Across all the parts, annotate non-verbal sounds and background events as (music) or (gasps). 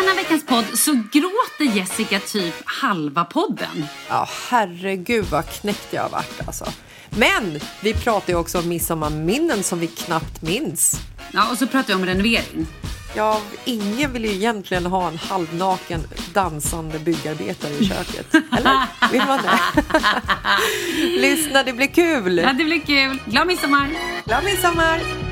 denna veckans podd så gråter Jessica typ halva podden. Ja, herregud vad knäckt jag har varit alltså. Men vi pratar ju också om midsommarminnen som vi knappt minns. Ja, och så pratar vi om renovering. Ja, ingen vill ju egentligen ha en halvnaken dansande byggarbetare i köket. (laughs) Eller? Vill man det? (laughs) Lyssna, det blir kul! Ja, det blir kul. Glad midsommar! Glad midsommar!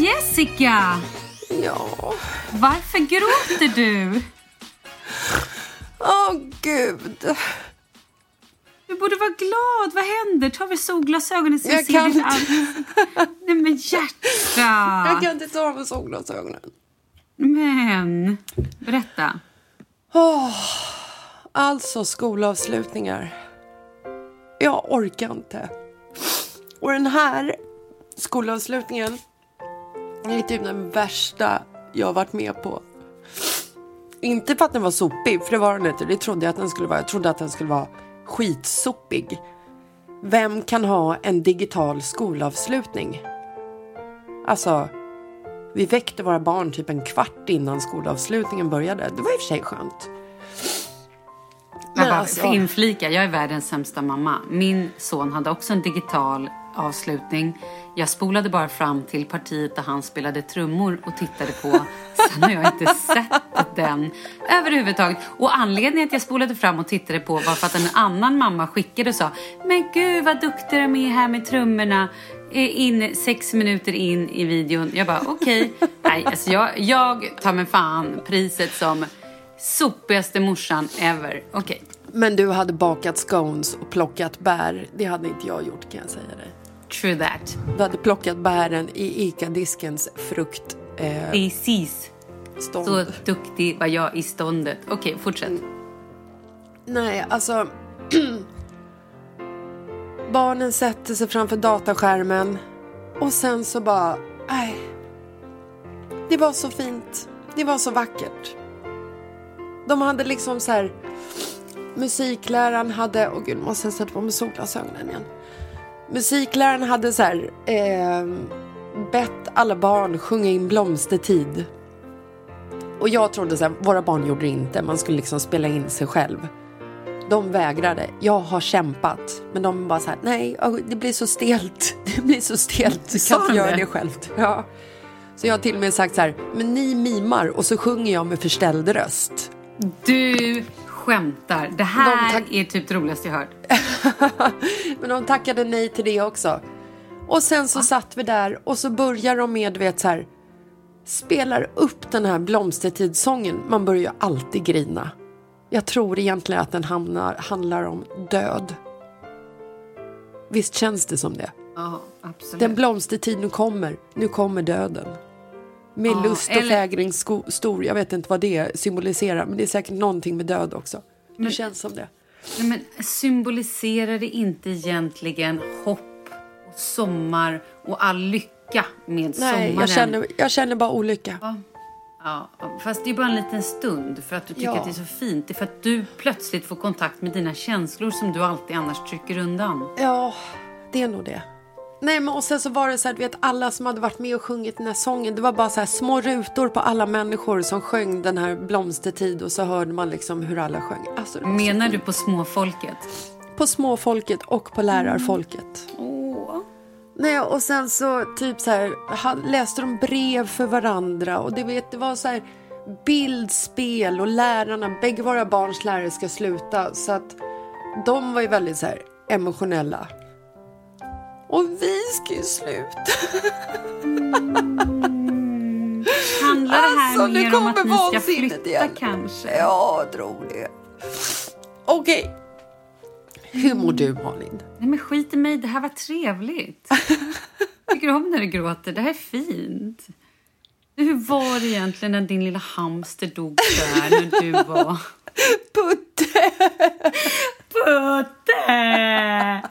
Jessica! Ja... Varför gråter du? Åh, gud. Du borde vara glad. Vad händer? Ta väl solglasögonen så Jag kan inte. Nej men hjärta! Jag kan inte ta med solglasögonen. Men, berätta. Åh, alltså skolavslutningar. Jag orkar inte. Och den här skolavslutningen är typ den värsta jag har varit med på. Inte för att den var sopig, för det var den inte. Det trodde jag att den skulle vara. Jag trodde att den skulle vara skitsopig. Vem kan ha en digital skolavslutning? Alltså, vi väckte våra barn typ en kvart innan skolavslutningen började. Det var i och för sig skönt. Jag bara alltså- inflika, jag är världens sämsta mamma. Min son hade också en digital avslutning. Jag spolade bara fram till partiet där han spelade trummor och tittade på. Sen har jag inte sett den överhuvudtaget. Och anledningen att jag spolade fram och tittade på var för att en annan mamma skickade och sa Men gud vad duktiga de är här med trummorna. Eh, in, sex minuter in i videon. Jag bara okej. Nej, alltså jag, jag tar med fan priset som sopigaste morsan ever. Okej. Men du hade bakat scones och plockat bär. Det hade inte jag gjort kan jag säga dig. True that. Du hade plockat bären i ICA-diskens frukt. Eh, Precis. stånd. Så duktig var jag i ståndet. Okej, fortsätt. Nej, alltså. (clears throat) Barnen sätter sig framför dataskärmen och sen så bara, nej. Det var så fint. Det var så vackert. De hade liksom så här. Musikläraren hade, åh gud, måste jag sätta på mig solglasögonen igen. Musikläraren hade så här, eh, bett alla barn sjunga in blomstertid. Och jag trodde så här, våra barn gjorde det inte, man skulle liksom spela in sig själv. De vägrade. Jag har kämpat. Men de bara så här, nej, (laughs) det blir så stelt. Det blir så stelt. Du kan inte göra det? själv. Ja. Så jag har till och med sagt så här, men ni mimar och så sjunger jag med förställd röst. Du skämtar. Det här De är typ det roligaste jag hört. (laughs) (laughs) Men de tackade nej till det också. Och sen så satt vi där och så börjar de med, vet så här, spelar upp den här blomstertidssången. Man börjar ju alltid grina. Jag tror egentligen att den hamnar, handlar om död. Visst känns det som det? Ja, absolut. Den blomstertid nu kommer, nu kommer döden. Med Ja, lust och eller- fägring stor, jag vet inte vad det symboliserar, men det är säkert någonting med död också. Det känns som det. Nej, men symboliserar det inte egentligen hopp och sommar och all lycka med Nej, sommaren? jag känner, jag känner bara olycka. Ja. Ja, fast det är bara en liten stund för att du tycker Ja. att det är så fint. Det är för att du plötsligt får kontakt med dina känslor som du alltid annars trycker undan. Ja, det är nog det. Nej, men och sen så var det så här, du vet alla som hade varit med och sjungit den här sången, det var bara så här små rutor på alla människor som sjöng den här blomstertid och så hörde man liksom hur alla sjöng. Alltså, Menar du på småfolket? På småfolket och på lärarfolket. Åh. Nej, och sen så typ så här, läste de brev för varandra och det, vet, det var så här bildspel och lärarna, bägge våra barns lärare ska sluta så att de var ju väldigt så här emotionella. Och vi ska ju sluta. Handlar det här Alltså, nu mer om att ni ska flytta igen. kanske? Ja, jag tror det. Okej. Hur mår du Malin? Nej men skit i mig, det här var trevligt. Tycker du om när du gråter? Det här är fint. Hur var det egentligen när din lilla hamster dog där när du var... Putte! Putte!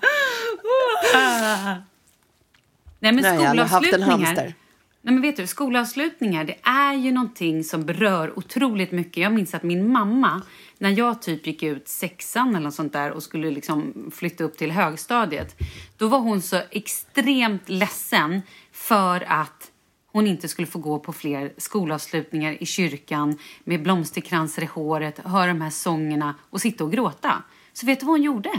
Nej men Nej, skolavslutningar. Nej, men vet du, skolavslutningar det är ju någonting som berör otroligt mycket. Jag minns att min mamma, när jag typ gick ut sexan eller något sånt där och skulle liksom flytta upp till högstadiet, då var hon så extremt ledsen för att hon inte skulle få gå på fler skolavslutningar i kyrkan med blomsterkransar i håret, höra de här sångerna och sitta och gråta. Så vet du vad hon gjorde?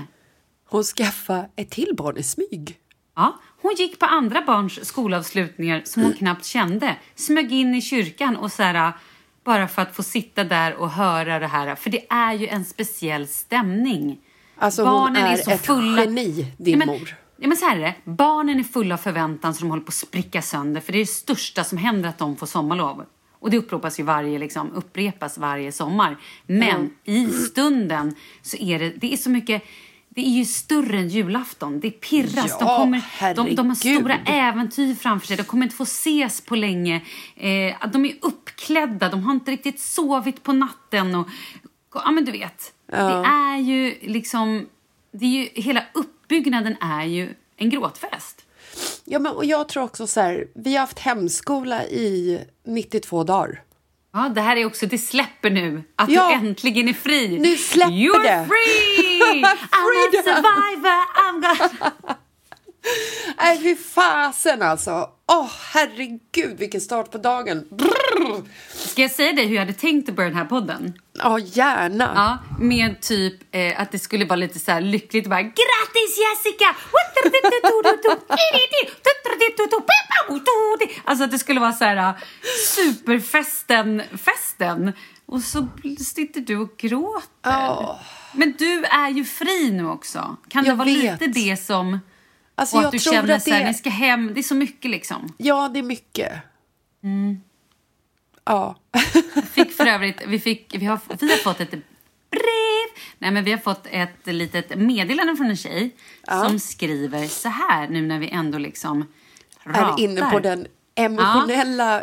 Hon skaffade ett till barn i smyg. Ja, hon gick på andra barns skolavslutningar som hon knappt kände, smög in i kyrkan och så här, bara för att få sitta där och höra det här. För det är ju en speciell stämning. Alltså hon är, ett geni, din ja, men, mor. Ja, men så här är det. Barnen är fulla av förväntan så de håller på att spricka sönder. För det är det största som händer att de får sommarlov. Och det upprepas ju varje, liksom, upprepas varje sommar. Men Mm. i stunden så är det, det är så mycket det är ju större än julafton. Det pirras. Ja, de, kommer, de, de har stora äventyr framför sig. De kommer inte få ses på länge. Eh, de är uppklädda. De har inte riktigt sovit på natten. Och, ja, men du vet. Det är ju liksom... Det är ju, hela uppbyggnaden är ju en gråtfest. Ja, men, och jag tror också så här, vi har haft hemskola i 92 dagar. Ja, det här är också, det släpper nu. Att Ja. du äntligen är fri. Nu släpper You're det. free! I'm a survivor, I'm gonna... (laughs) Nej, fy fasen alltså. Åh, herregud, vilken start på dagen. Brrr. Ska jag säga dig hur jag hade tänkt att börja den här podden? Ja, gärna. Ja, med typ eh, att det skulle vara lite så här lyckligt bara Grattis Jessica! Alltså att det skulle vara så här uh, superfesten, festen. Och så sitter du och gråter. Ja. Men du är ju fri nu också. Kan det Jag vara vet. lite det som... Alltså, och att du känner att så här, det- ni ska hem. Det är så mycket liksom. Ja, det är mycket. Mm. Ja. fick för övrigt, vi, fick, vi, har, vi har fått ett brev. Nej, men vi har fått ett litet meddelande från en tjej som skriver så här nu när vi ändå liksom ratar. Är inne på den emotionella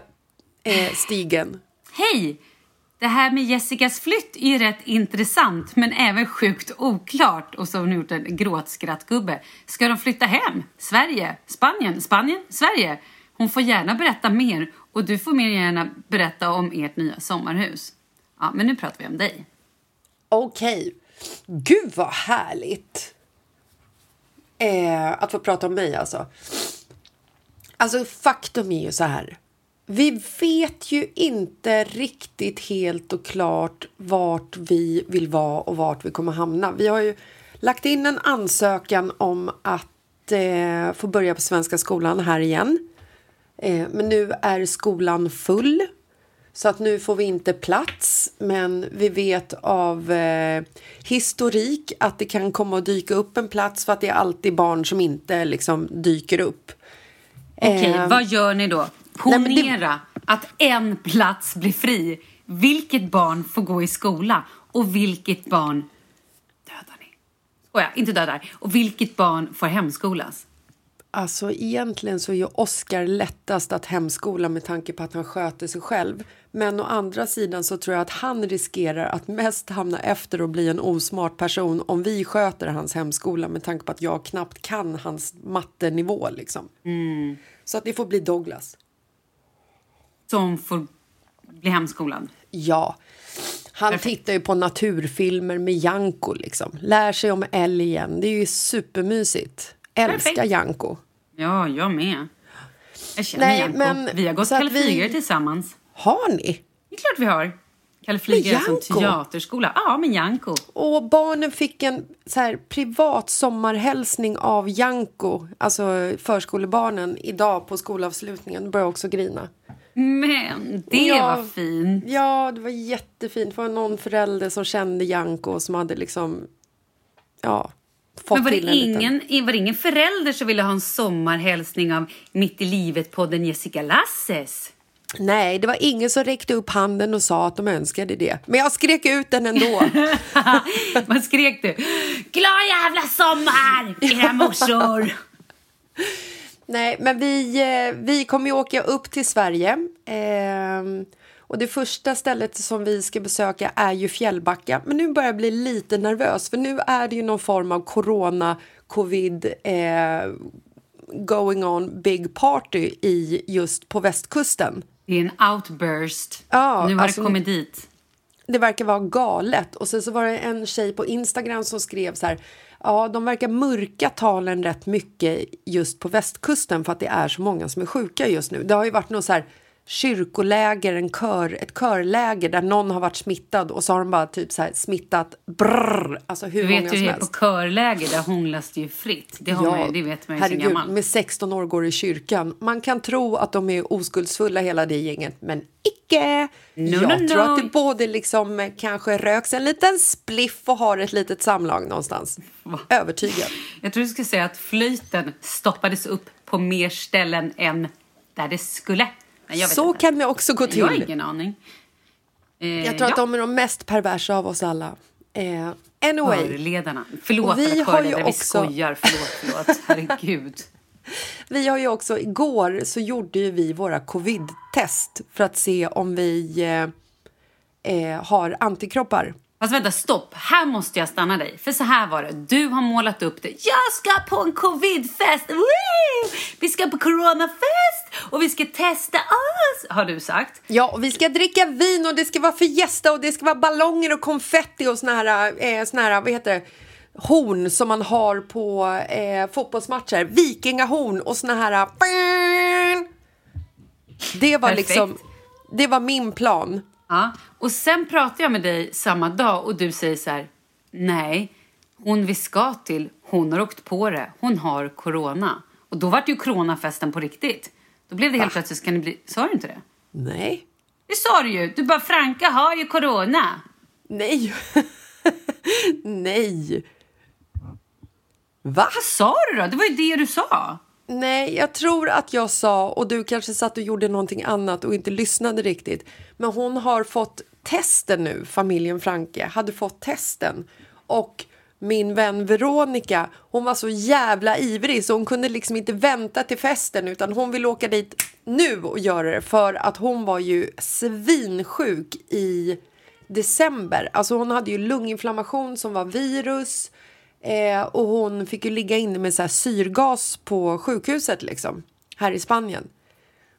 eh, stigen. Hej! Det här med Jessicas flytt är ju rätt intressant men även sjukt oklart. Och så har hon gjort en gråtskrattgubbe. Ska de flytta hem? Sverige? Spanien? Spanien? Sverige? Hon får gärna berätta mer och du får mer gärna berätta om ert nya sommarhus. Ja, men nu pratar vi om dig. Okej. Gud, vad härligt! Eh, att få prata om mig, alltså. Alltså, faktum är ju så här. Vi vet ju inte riktigt helt och klart vart vi vill vara och vart vi kommer hamna. Vi har ju lagt in en ansökan om att eh, få börja på Svenska skolan här igen. Eh, men nu är skolan full. Så att nu får vi inte plats, men vi vet av eh, historik att det kan komma att dyka upp en plats för att det är alltid barn som inte liksom dyker upp. Okej, Eh, vad gör ni då? Ponera att en plats blir fri. Vilket barn får gå i skola och vilket barn dödar ni? Skojar, inte dödar. Och vilket barn får hemskolas? Alltså egentligen så är ju Oscar lättast att hemskola med tanke på att han sköter sig själv. Men å andra sidan så tror jag att han riskerar att mest hamna efter och bli en osmart person om vi sköter hans hemskola med tanke på att jag knappt kan hans mattenivå liksom. Så att det får bli Douglas. Som får bli hemskolad. Ja. Han Perfekt. tittar ju på naturfilmer med Janko liksom. Lär sig om älgen. Det är ju supermysigt. Älskar Perfekt. Janko. Ja, jag med. Jag känner Nej, Janko. men- vi har gått Kalle vi- tillsammans. Har ni? Det är klart vi har. Kalle Flygare som teaterskola. Ja, med Janko. Och barnen fick en så här, privat sommarhälsning av Janko, alltså förskolebarnen, idag på skolavslutningen. De började också grina. Men det Ja. var fint. Ja, det var jättefint. Det var någon förälder som kände Janko som hade liksom, ja, Men var det, till en liten... ingen, var det ingen förälder som ville ha en sommarhälsning av Mitt i livet-podden Jessica Lasses? Nej, det var ingen som räckte upp handen och sa att de önskade det. Men jag skrek ut den ändå. (laughs) Man skrek du. Glad jävla sommar, era morsor! (laughs) Nej, men vi, eh, vi kommer ju åka upp till Sverige. Ehm, och det första stället som vi ska besöka är ju Fjällbacka. Men nu börjar jag bli lite nervös för nu är det ju någon form av corona, covid, eh, going on big party i just på västkusten. Det är en outburst. Ja, nu har alltså- det kommit dit. Det verkar vara galet. Och sen så var det en tjej på Instagram som skrev så här. Ja, de verkar mörka talen rätt mycket just på västkusten för att det är så många som är sjuka just nu. Det har ju varit något så här kyrkoläger, en kör, ett körläger där någon har varit smittad och så har de bara typ så här smittat brrr, alltså hur Du många vet som ju det är på helst. körläger, där hånglas det ju fritt. Det, har man ju, det vet man ju som herregud, gammal. med 16 år går i kyrkan. Man kan tro att de är oskuldsfulla hela det gänget, men icke! No, Jag no, tror no. att det både liksom eh, kanske röks en liten spliff och har ett litet samlag någonstans. Övertygad. Jag tror du skulle säga att flöjten stoppades upp på mer ställen än där det skulle. Så inte. kan det också gå Jag har till. ingen aning. Eh, Jag tror ja. att de är de mest perversa av oss alla. Eh, anyway, Körledarna. Förlåt vi alla har ju vi också- skojar. Förlåt, förlåt. (laughs) Herregud. vi har ju också igår så gjorde ju vi våra covid-test för att se om vi eh, eh, har antikroppar. Fast vänta, stopp. Här måste jag stanna dig. För så här var det. Du har målat upp det. Jag ska på en covidfest! Woo! Vi ska på coronafest! Och vi ska testa oss! Har du sagt. Ja, och vi ska dricka vin och det ska vara fiesta och det ska vara ballonger och konfetti och såna här, eh, såna här vad heter det, horn som man har på eh, fotbollsmatcher. Vikingahorn och såna här... eh, Det var Perfekt. liksom, det var min plan. Ja. Och sen pratar jag med dig samma dag och du säger så här. Nej, hon vi ska till, hon har åkt på det. Hon har corona. Och då var det ju coronafesten på riktigt. Då blev det helt plötsligt, ska ni bli... Sa du inte det? Nej. Det sa du ju. Du bara, Franka har ju corona. Nej. (laughs) Nej. Va? Vad sa du då? Det var ju det du sa. Nej, jag tror att jag sa, och du kanske satt och gjorde någonting annat och inte lyssnade riktigt. Men hon har fått testen nu, familjen Franke, hade fått testen. Och min vän Veronica, hon var så jävla ivrig så hon kunde liksom inte vänta till festen utan hon ville åka dit nu och göra det för att hon var ju svinsjuk i december. Alltså hon hade ju lunginflammation som var virus. Eh, och hon fick ju ligga inne med så här syrgas på sjukhuset liksom, här i Spanien.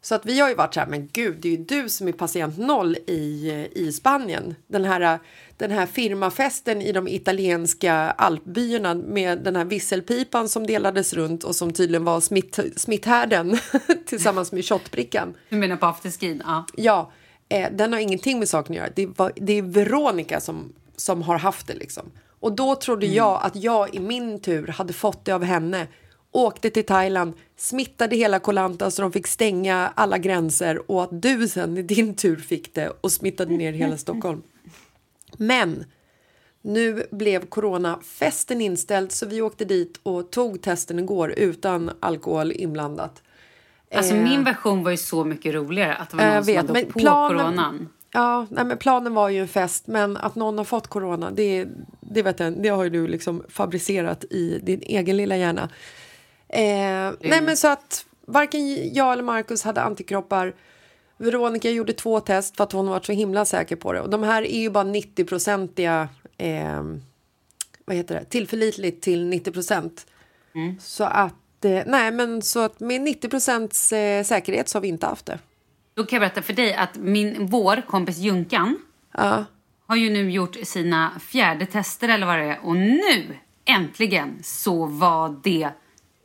Så att vi har ju varit så här, men gud, det är ju du som är patient noll i, i Spanien. Den här, den här firmafesten i de italienska alpbyarna med den här visselpipan som delades runt och som tydligen var smitt, smitthärden (laughs) tillsammans med shotbrickan. Du menar på afterskin? Ja. Ja, eh, den har ingenting med saken att göra. Det, var, det är Veronica som, som har haft det liksom. Och då trodde jag att jag i min tur hade fått det av henne. Åkte till Thailand, smittade hela Koh Lanta så de fick stänga alla gränser och att du sen i din tur fick det och smittade ner hela (laughs) Stockholm. Men nu blev coronafesten inställd så vi åkte dit och tog testen igår utan alkohol inblandat. Alltså Eh, min version var ju så mycket roligare. Att det var någon jag som vet, hade åkt på planen- coronan. Ja, nej, men planen var ju en fest, men att någon har fått corona, det, det, vet jag, det har ju du liksom fabricerat i din egen lilla hjärna. Eh, nej, men så att varken jag eller Marcus hade antikroppar. Veronica gjorde två test för att hon var så himla säker på det. Och de här är ju bara 90-procentiga, eh, vad heter det, tillförlitligt till 90 procent. Så att, eh, nej men så att med 90 procents eh, säkerhet så har vi inte haft det. Då kan jag berätta för dig att min, vår kompis Junkan Ja. har ju nu gjort sina fjärde tester eller vad det är. Och nu, äntligen, så var det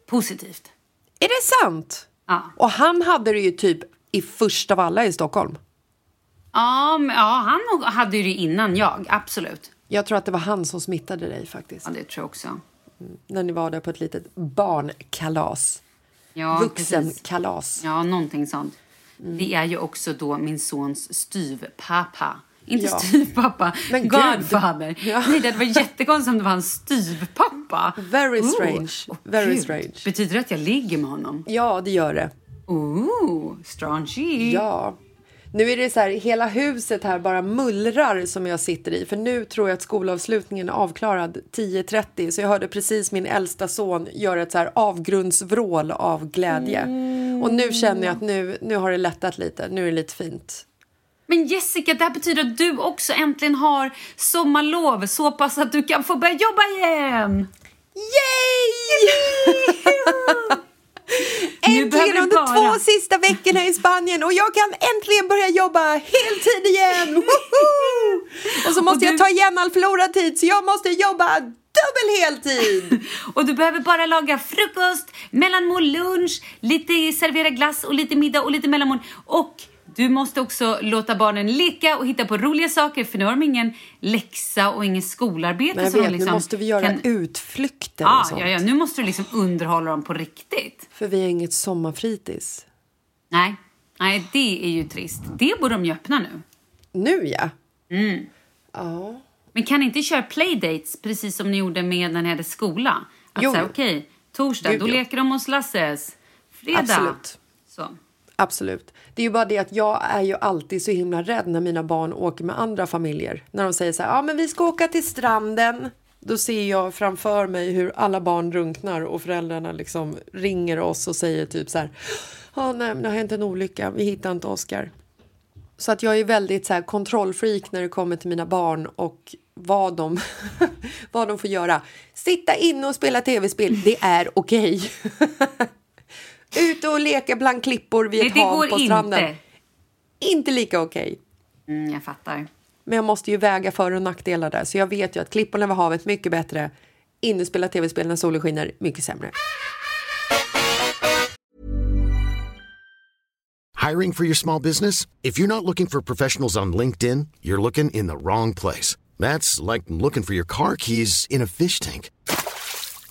positivt. Är det sant? Ja, Och han hade det ju typ i först av alla i Stockholm. ja, men, ja han hade ju det innan jag, absolut. Jag tror att det var han som smittade dig faktiskt. Ja, det tror jag också. När ni var där på ett litet barnkalas. Ja, precis. Vuxenkalas. Ja, någonting sånt. Det är ju också då min sons styvpappa. Inte Ja. styvpappa, Men godfather. (laughs) Ja. Nej, det varit jättekonstigt om det var en styvpappa. Very strange. Åh, Very Gud. strange. Betyder det att jag ligger med honom? Ja, det gör det. Ooh, strange. Ja. Nu är det så här, hela huset här bara mullrar som jag sitter i. För nu tror jag att skolavslutningen är avklarad 10.30. Så jag hörde precis min äldsta son göra ett så här avgrundsvrål av glädje. Och nu känner jag att nu, nu har det lättat lite. Nu är det lite fint. Men Jessica, det här betyder att du också äntligen har sommarlov så pass att du kan få börja jobba igen. Yay! Är de bara... två sista veckorna i Spanien och jag kan äntligen börja jobba heltid igen! (laughs) och så måste och du... jag ta igen all förlorad tid så jag måste jobba dubbel heltid! (laughs) och du behöver bara laga frukost, mellanmål, lunch, lite servera glass och lite middag och lite mellanmål. Och du måste också låta barnen leka och hitta på roliga saker för nu har de ingen läxa och ingen skolarbete. Men jag vet, liksom nu måste vi göra kan... utflykter ah, och sånt. Ja, ja, nu måste du liksom underhålla dem på riktigt. För vi har inget sommarfritids. Nej, nej det är ju trist. Det borde de ju öppna nu. Nu ja. Mm. Ja. Men kan ni inte köra playdates precis som ni gjorde med när ni hade skola? Att säga okej, okay, torsdag, Gud, då jo. leker de hos Lasses. Fredag. Absolut. Så. Absolut. Det är ju bara det att jag är ju alltid så himla rädd när mina barn åker med andra familjer. När de säger så här, ja men vi ska åka till stranden. Då ser jag framför mig hur alla barn drunknar och föräldrarna liksom ringer oss och säger typ så här, ja nej men det har hänt en olycka, vi hittar inte Oscar. Så att jag är väldigt så här kontrollfreak när det kommer till mina barn och vad de, (laughs) vad de får göra. Sitta inne och spela tv-spel, det är okej. Okay. (laughs) Ute och leka bland klippor vid ett hav på stranden. Inte. inte lika okej. Okay. Mm, jag fattar. Men jag måste ju väga för och nackdelar där. Så jag vet ju att klipporna vid havet mycket bättre. Inne spela tv-spel när solen skiner mycket sämre. Hiring for your small business? If you're not looking for professionals on LinkedIn, you're looking in the wrong place. That's like looking for your car keys in a fish tank.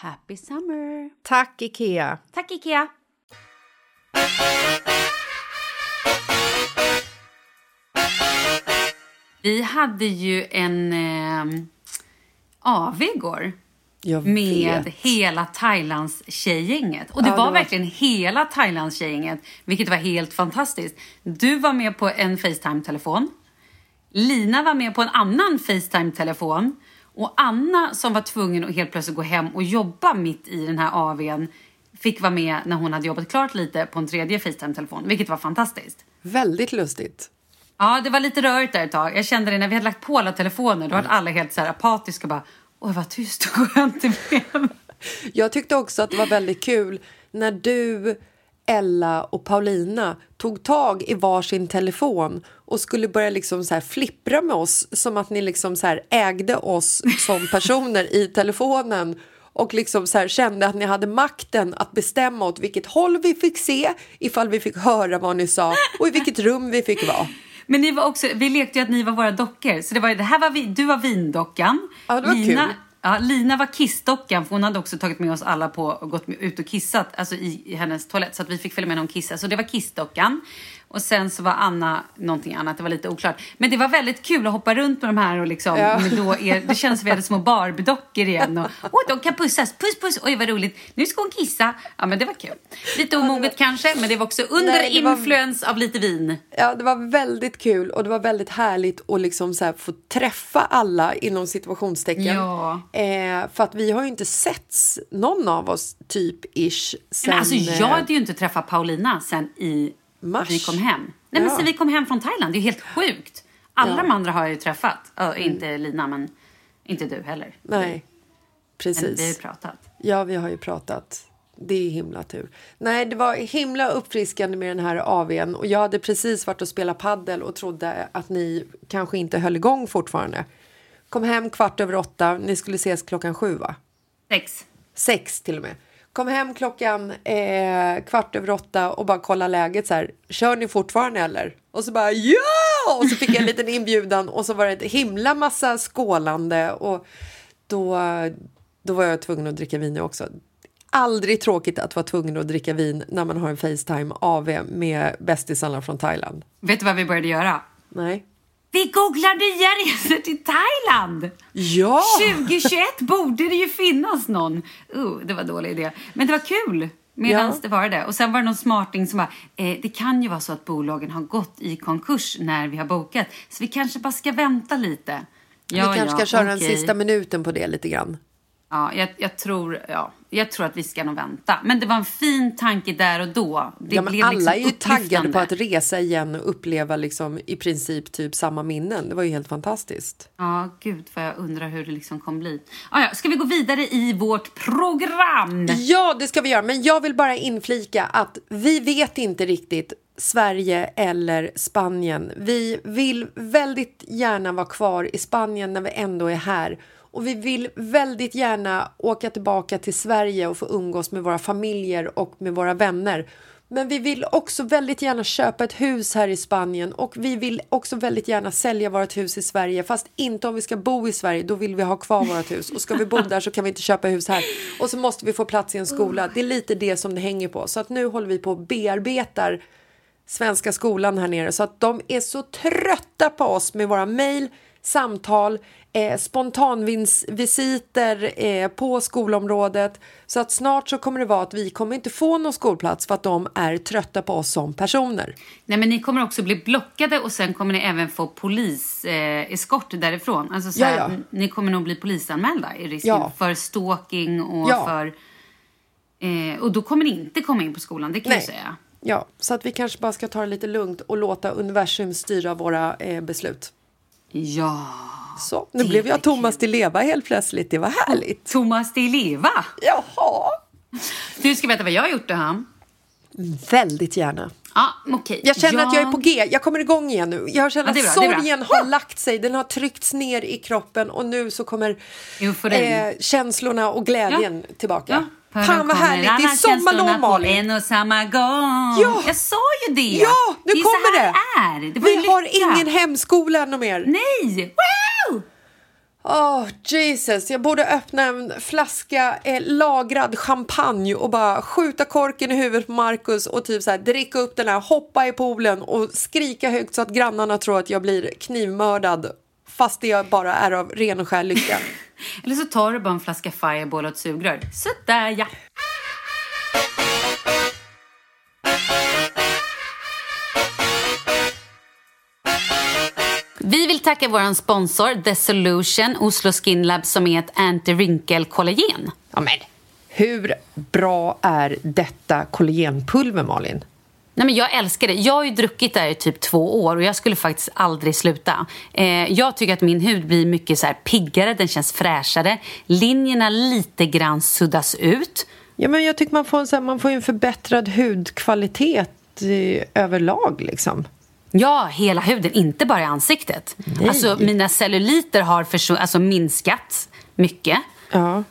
Happy summer! Tack, Ikea! Tack, Ikea! Vi hade ju en... Eh AV igår. Med hela Thailands tjejgänget. Och det Ja, det var var- verkligen hela Thailands tjejgänget, vilket var helt fantastiskt. Du var med på en Facetime-telefon. Lina var med på en annan Facetime-telefon. Och Anna som var tvungen att helt plötsligt gå hem och jobba mitt i den här AWn fick vara med när hon hade jobbat klart lite på en tredje Facetime-telefon, vilket var fantastiskt. Väldigt lustigt. Ja, det var lite rörigt där ett tag. Jag kände det när vi hade lagt på alla telefoner. Då var alla helt så här apatiska och bara Oj, vad tyst och skönt det blev. (laughs) Jag tyckte också att det var väldigt kul när du, Ella och Paulina tog tag i varsin telefon och skulle börja liksom så här flippra med oss som att ni liksom så här ägde oss som (laughs) personer i telefonen och liksom så här kände att ni hade makten att bestämma åt vilket håll vi fick se, ifall vi fick höra vad ni sa och i vilket rum vi fick vara. Men ni var också, vi lekte ju att ni var våra dockor. Så det, var, det här var vi, du var vindockan. Ja, det var Lina, kul. Ja, Lina var kissdockan för hon hade också tagit med oss alla på och gått ut och kissat alltså i, i hennes toalett så att vi fick följa med när hon kissade. Så det var kissdockan. Och sen så var Anna någonting annat, det var lite oklart. Men det var väldigt kul att hoppa runt med de här och liksom, Ja. då er, det kändes som vi hade små Barbie-dockor igen. Och, Oj, de kan pussas, puss puss, oj vad roligt, nu ska hon kissa. Ja men det var kul. Lite omoget kanske, men det var också under Nej, var- influens av lite vin. Ja, det var väldigt kul och det var väldigt härligt att liksom så få träffa alla inom situationstecken. Ja. Eh, för att vi har ju inte setts, någon av oss, typ ish, sen... Men alltså jag eh, hade ju inte träffat Paulina sen i Mars. vi kom hem. Nej men Ja. sen vi kom hem från Thailand, det är helt sjukt. Alla Ja. de andra har jag ju träffat. Ö, inte Lina men inte du heller. Nej, Men precis. vi har ju pratat. Ja, vi har ju pratat. Det är himla tur. Nej, det var himla uppfriskande med den här AWn och jag hade precis varit och spelat paddel och trodde att ni kanske inte höll igång fortfarande. Kom hem kvart över åtta. Ni skulle ses klockan sju, va? Sex. Sex till och med. Kom hem klockan eh, kvart över åtta och bara kolla läget så här. Kör ni fortfarande eller? Och så bara ja! Och så fick jag en (laughs) liten inbjudan och så var det ett himla massa skålande och då, då var jag tvungen att dricka vin också. Aldrig tråkigt att vara tvungen att dricka vin när man har en Facetime AV med bästisarna från Thailand. Vet du vad vi började göra? Nej. Vi googlar nya resor till Thailand! Ja! 2021 borde det ju finnas någon. Uh, det var en dålig idé. Men det var kul medan Ja. det var det. Och sen var det någon smarting som bara, eh, det kan ju vara så att bolagen har gått i konkurs när vi har bokat. Så vi kanske bara ska vänta lite. Ja, vi kanske ska ja, köra den okej. sista minuten på det lite grann. Ja, jag, jag, tror, ja, jag tror att vi ska nog vänta. Men det var en fin tanke där och då. Det ja, men blev alla liksom är ju taggade på att resa igen och uppleva liksom i princip typ samma minnen. Det var ju helt fantastiskt. Ja, gud vad jag undrar hur det liksom kommer bli. Ah, ja, ska vi gå vidare i vårt program? Ja, det ska vi göra. Men jag vill bara inflika att vi vet inte riktigt Sverige eller Spanien. Vi vill väldigt gärna vara kvar i Spanien när vi ändå är här. Och vi vill väldigt gärna åka tillbaka till Sverige och få umgås med våra familjer och med våra vänner. Men vi vill också väldigt gärna köpa ett hus här i Spanien och vi vill också väldigt gärna sälja vårt hus i Sverige fast inte om vi ska bo i Sverige, då vill vi ha kvar vårt hus och ska vi bo där så kan vi inte köpa hus här och så måste vi få plats i en skola. Det är lite det som det hänger på så att nu håller vi på och bearbetar Svenska skolan här nere så att de är så trötta på oss med våra mejl, samtal, eh, spontanvisiter eh, på skolområdet så att snart så kommer det vara att vi kommer inte få någon skolplats för att de är trötta på oss som personer. Nej, men ni kommer också bli blockade och sen kommer ni även få poliseskort eh, därifrån. Alltså, så här, Ni kommer nog bli polisanmälda i risken Ja. för stalking och Ja. för... Eh, och då kommer ni inte komma in på skolan, det kan jag säga. Ja, så att vi kanske bara ska ta det lite lugnt och låta universum styra våra eh, beslut. Ja. Så, nu blev jag Thomas Di Leva helt plötsligt. Det var härligt. Thomas Di Leva. Jaha. Du ska veta vad jag har gjort då, han. Väldigt gärna. Ja, okej. Jag känner att jag är på G. Jag kommer igång igen nu. Jag känner Ja, att sorgen har lagt sig. Den har tryckts ner i kroppen och nu så kommer eh, känslorna och glädjen tillbaka. Ja, för Fan vad härligt. Det är sommarlov Malin. En och samma gång. Ja. Jag sa ju det. Ja, nu det är kommer så här det. det är. Det Vi har ingen hemskola ännu mer. Nej! Wow! Åh, Jesus. Jag borde öppna en flaska eh, lagrad champagne och bara skjuta korken i huvudet på Marcus och typ så här, dricka upp den här, hoppa i poolen och skrika högt så att grannarna tror att jag blir knivmördad fast det bara är av ren och skär lycka. (laughs) Eller så tar du bara en flaska Fireball och ett sugrör. Sådär ja. Vi vill tacka vår sponsor The Solution, Oslo Skin Lab, som är ett anti-wrinkle-kollagen. Ja, men hur bra är detta kollagenpulver, Malin? Nej, men jag älskar det. Jag har ju druckit det här i typ två år och jag skulle faktiskt aldrig sluta. Eh, jag tycker att min hud blir mycket så här piggare, den känns fräschare. Linjerna lite grann suddas ut. Ja, men jag tycker man får en, så här, man får en förbättrad hudkvalitet eh, överlag liksom. Ja, hela huden, inte bara i ansiktet. Nej. Alltså, mina celluliter har alltså, minskat mycket. Ja.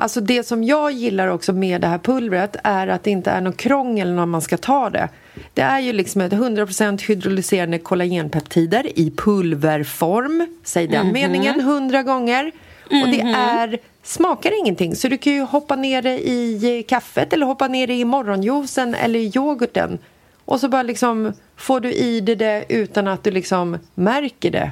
Alltså det som jag gillar också med det här pulvret är att det inte är något krångel när man ska ta det. Det är ju liksom ett 100% hydrolyserande kollagenpeptider i pulverform. Säg den meningen hundra gånger. Och det är, smakar ingenting. Så du kan ju hoppa ner det i kaffet eller hoppa ner det i morgonjuicen eller i yoghurten. Och så bara liksom får du i dig det utan att du liksom märker det.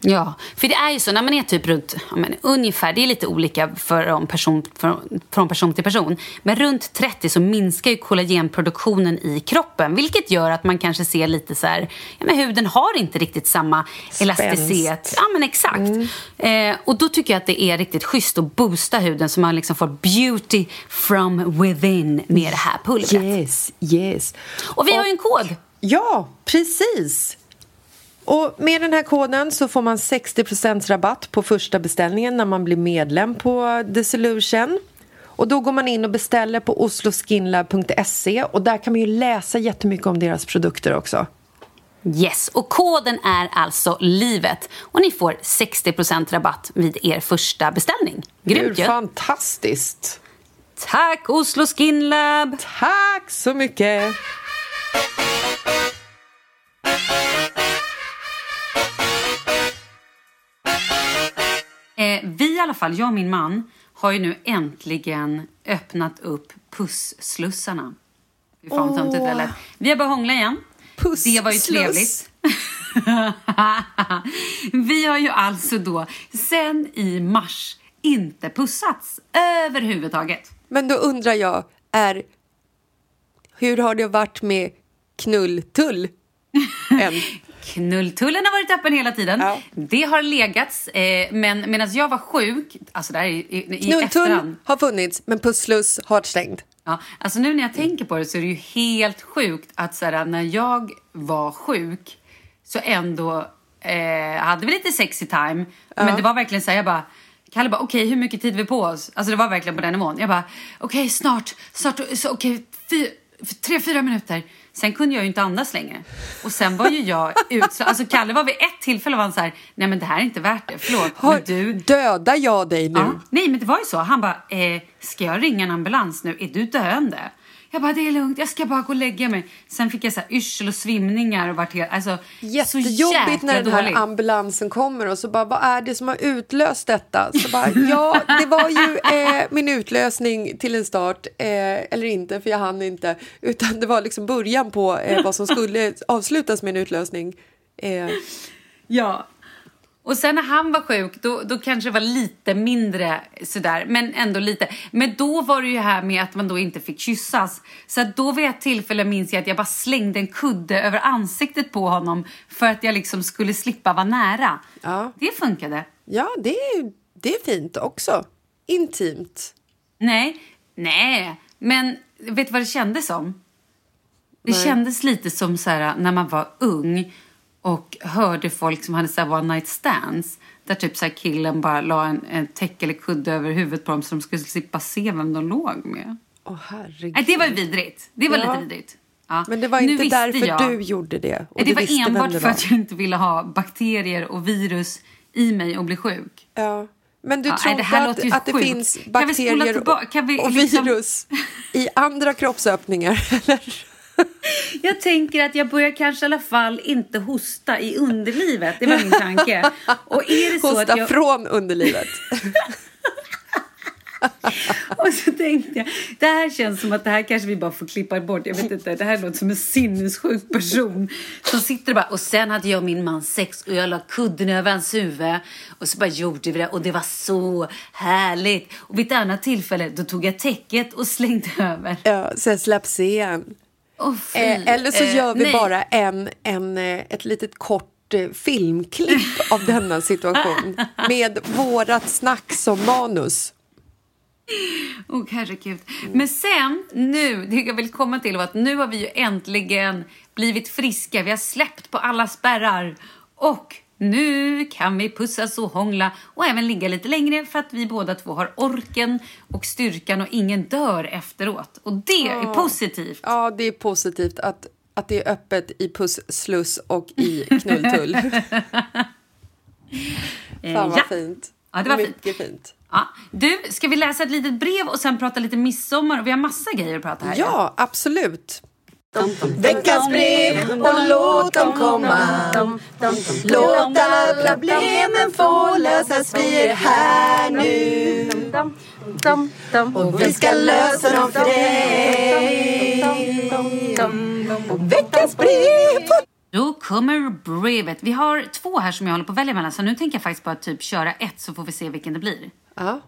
Ja, för det är ju så när man är typ runt, men, ungefär, det är lite olika från person, från, från person till person, men runt 30 så minskar ju kollagenproduktionen i kroppen, vilket gör att man kanske ser lite så här, ja men huden har inte riktigt samma elasticitet. Ja men exakt. Eh, och då tycker jag att det är riktigt schysst att boosta huden så man liksom får beauty from within med det här pulvret. Yes, yes. Och vi har ju en kod. Ja, precis. Och med den här koden så får man 60% rabatt på första beställningen när man blir medlem på The Solution. Och då går man in och beställer på osloskinlab.se och där kan man ju läsa jättemycket om deras produkter också. Yes, och koden är alltså livet. Och ni får 60% rabatt vid er första beställning. Grymt ju! fantastiskt! Tack Oslo Skin Lab! Tack så mycket! I alla fall, jag och min man, har ju nu äntligen öppnat upp pusslussarna. Fy fan vad töntigt det lät. Vi har börjat hångla igen. Det var ju Pusssluss. trevligt. (laughs) vi har ju alltså då sen i mars inte pussats överhuvudtaget. Men då undrar jag, är... hur har det varit med knulltull? (laughs) Än? Knulltullen har varit öppen hela tiden. Ja. Det har legats, eh, men medan jag var sjuk, alltså där i, i, i Knulltull efterhand. har funnits, men pussluss har stängd. Ja, alltså nu när jag tänker på det så är det ju helt sjukt att så här, när jag var sjuk så ändå eh, hade vi lite sexy time. Men det var verkligen så här, jag bara Kalle bara, okej hur mycket tid vi på oss? Alltså det var verkligen på den nivån. Jag bara, okej snart, snart, så okej, fy, tre, fyra minuter. Sen kunde jag ju inte andas längre. Och sen var ju jag ut, alltså Kalle var vid ett tillfälle och var han så här, nej men det här är inte värt det, förlåt. Har, Men du, Dödar jag dig nu? Ja. Nej, men det var ju så. Han bara, eh, ska jag ringa en ambulans nu? Är du döende? Jag bara, det är lugnt, jag ska bara gå och lägga mig. Sen fick jag så här yrsel och svimningar och vart helt, alltså, så Jättejobbigt när den här dåligt. ambulansen kommer och så bara, vad är det som har utlöst detta? Så bara, ja, det var ju eh, min utlösning till en start, eh, eller inte, för jag hann inte, utan det var liksom början på eh, vad som skulle avslutas med en utlösning. Eh, Ja. Och sen när han var sjuk, då, då kanske det var lite mindre sådär, men ändå lite. Men då var det ju här med att man då inte fick kyssas. Så att då vid ett tillfälle minns jag att jag bara slängde en kudde över ansiktet på honom för att jag liksom skulle slippa vara nära. Ja. Det funkade. ja, det är, det är fint också. Intimt. Nej, nej, men vet du vad det kändes som? Det Nej. kändes lite som så här, när man var ung och hörde folk som hade så one night stands. Där typ så killen bara la en, en täcke eller kudde över huvudet på dem så de skulle slippa se vem de låg med. Åh herregud. Nej, det var vidrigt. Det var Ja. lite vidrigt. Ja. Men det var inte därför jag- du gjorde det. Du det var enbart det för att jag inte ville ha bakterier och virus i mig och bli sjuk. Ja. Men du Ja, det här att, att det finns bakterier och, och liksom- virus i andra kroppsöppningar? (laughs) Eller? Jag tänker att jag börjar kanske i alla fall inte hosta i underlivet. Det var min tanke. Och är det så Hosta att jag... från underlivet. (laughs) Och så tänkte jag, det här känns som att det här kanske vi bara får klippa bort. Jag vet inte, det här låter som en sinnessjuk person som sitter och bara, och sen hade jag och min man sex och jag la kudden över hans huvud och så bara gjorde vi det och det var så härligt. Och vid ett annat tillfälle då tog jag täcket och slängde över. Ja, sen släpps igen. Oh. Eh, eller så Eh, gör vi nej. bara en, en, eh, ett litet kort eh, filmklipp (laughs) av denna situation med vårat snack som manus. Åh, herregud. Men sen, nu, det jag vill komma till var att nu har vi ju äntligen blivit friska. Vi har släppt på alla spärrar. Och nu kan vi pussas och hångla och även ligga lite längre för att vi båda två har orken och styrkan och ingen dör efteråt. Och det är positivt. Ja, det är positivt att, att det är öppet i Puss Sluss och i Knulltull. (laughs) Fan vad ja. fint. Ja, det var fint. Mycket fint. Ja. Du, ska vi läsa ett litet brev och sen prata lite midsommar? Vi har massa grejer att prata här. Ja, absolut. Veckans brev och låt dem komma. Låt alla problemen få lösas. Vi är här nu. Och vi ska lösa dem för dig. Veckans brev. Då kommer brevet. Vi har två här som jag håller på att välja mellan så nu tänker jag faktiskt bara typ köra ett så får vi se vilken det blir. Ja.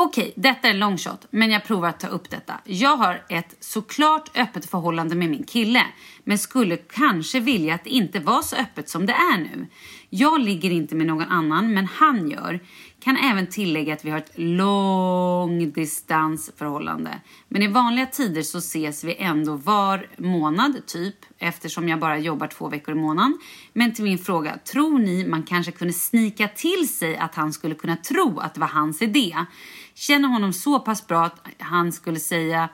Okej, detta är en long shot, men jag provar att ta upp detta. Jag har ett såklart öppet förhållande med min kille, men skulle kanske vilja att det inte var så öppet som det är nu. Jag ligger inte med någon annan, men han gör. Kan även tillägga att vi har ett långdistansförhållande. Men i vanliga tider så ses vi ändå var månad, typ, eftersom jag bara jobbar två veckor i månaden. Men till min fråga, tror ni man kanske kunde snika till sig att han skulle kunna tro att det var hans idé? Känner honom så pass bra att han skulle säga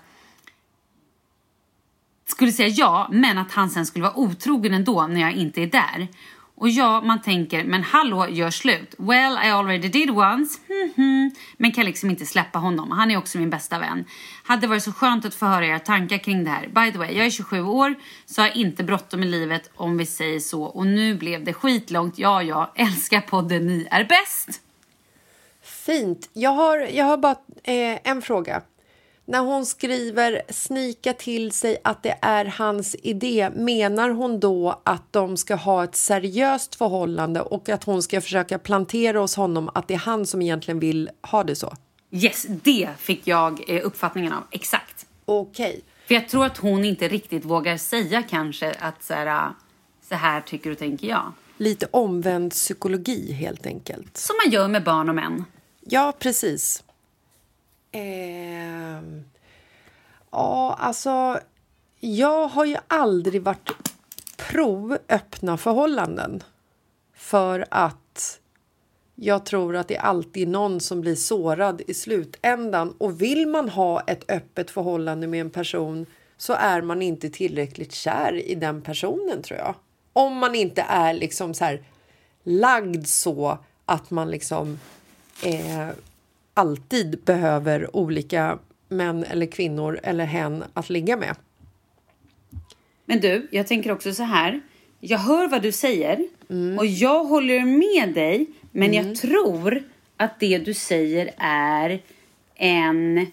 skulle säga ja, men att han sen skulle vara otrogen ändå när jag inte är där. Och ja, man tänker, men hallå, gör slut. Well, I already did once. Mhm. Men kan liksom inte släppa honom. Han är också min bästa vän. Hade varit så skönt att få höra era tankar kring det här. By the way, jag är 27 år, så har inte bråttom i livet om vi säger så. Och nu blev det skitlångt. Ja, ja, älskar podden, ni är bäst. Fint. Jag har, jag har bara eh, en fråga. När hon skriver snika till sig att det är hans idé, menar hon då att de ska ha ett seriöst förhållande och att hon ska försöka plantera hos honom att det är han som egentligen vill ha det så? Yes, det fick jag eh, uppfattningen av. Exakt. Okej. För jag tror att hon inte riktigt vågar säga kanske att så här, så här tycker och tänker jag. Lite omvänd psykologi helt enkelt. Som man gör med barn och män. Ja, precis. Eh, ja, alltså... Jag har ju aldrig varit pro öppna förhållanden. För att jag tror att det är alltid någon som blir sårad i slutändan. Och vill man ha ett öppet förhållande med en person så är man inte tillräckligt kär i den personen, tror jag. Om man inte är liksom så här lagd så att man liksom eh, alltid behöver olika män eller kvinnor eller hen att ligga med. Men du, jag tänker också så här. Jag hör vad du säger och jag håller med dig. Men jag tror att det du säger är en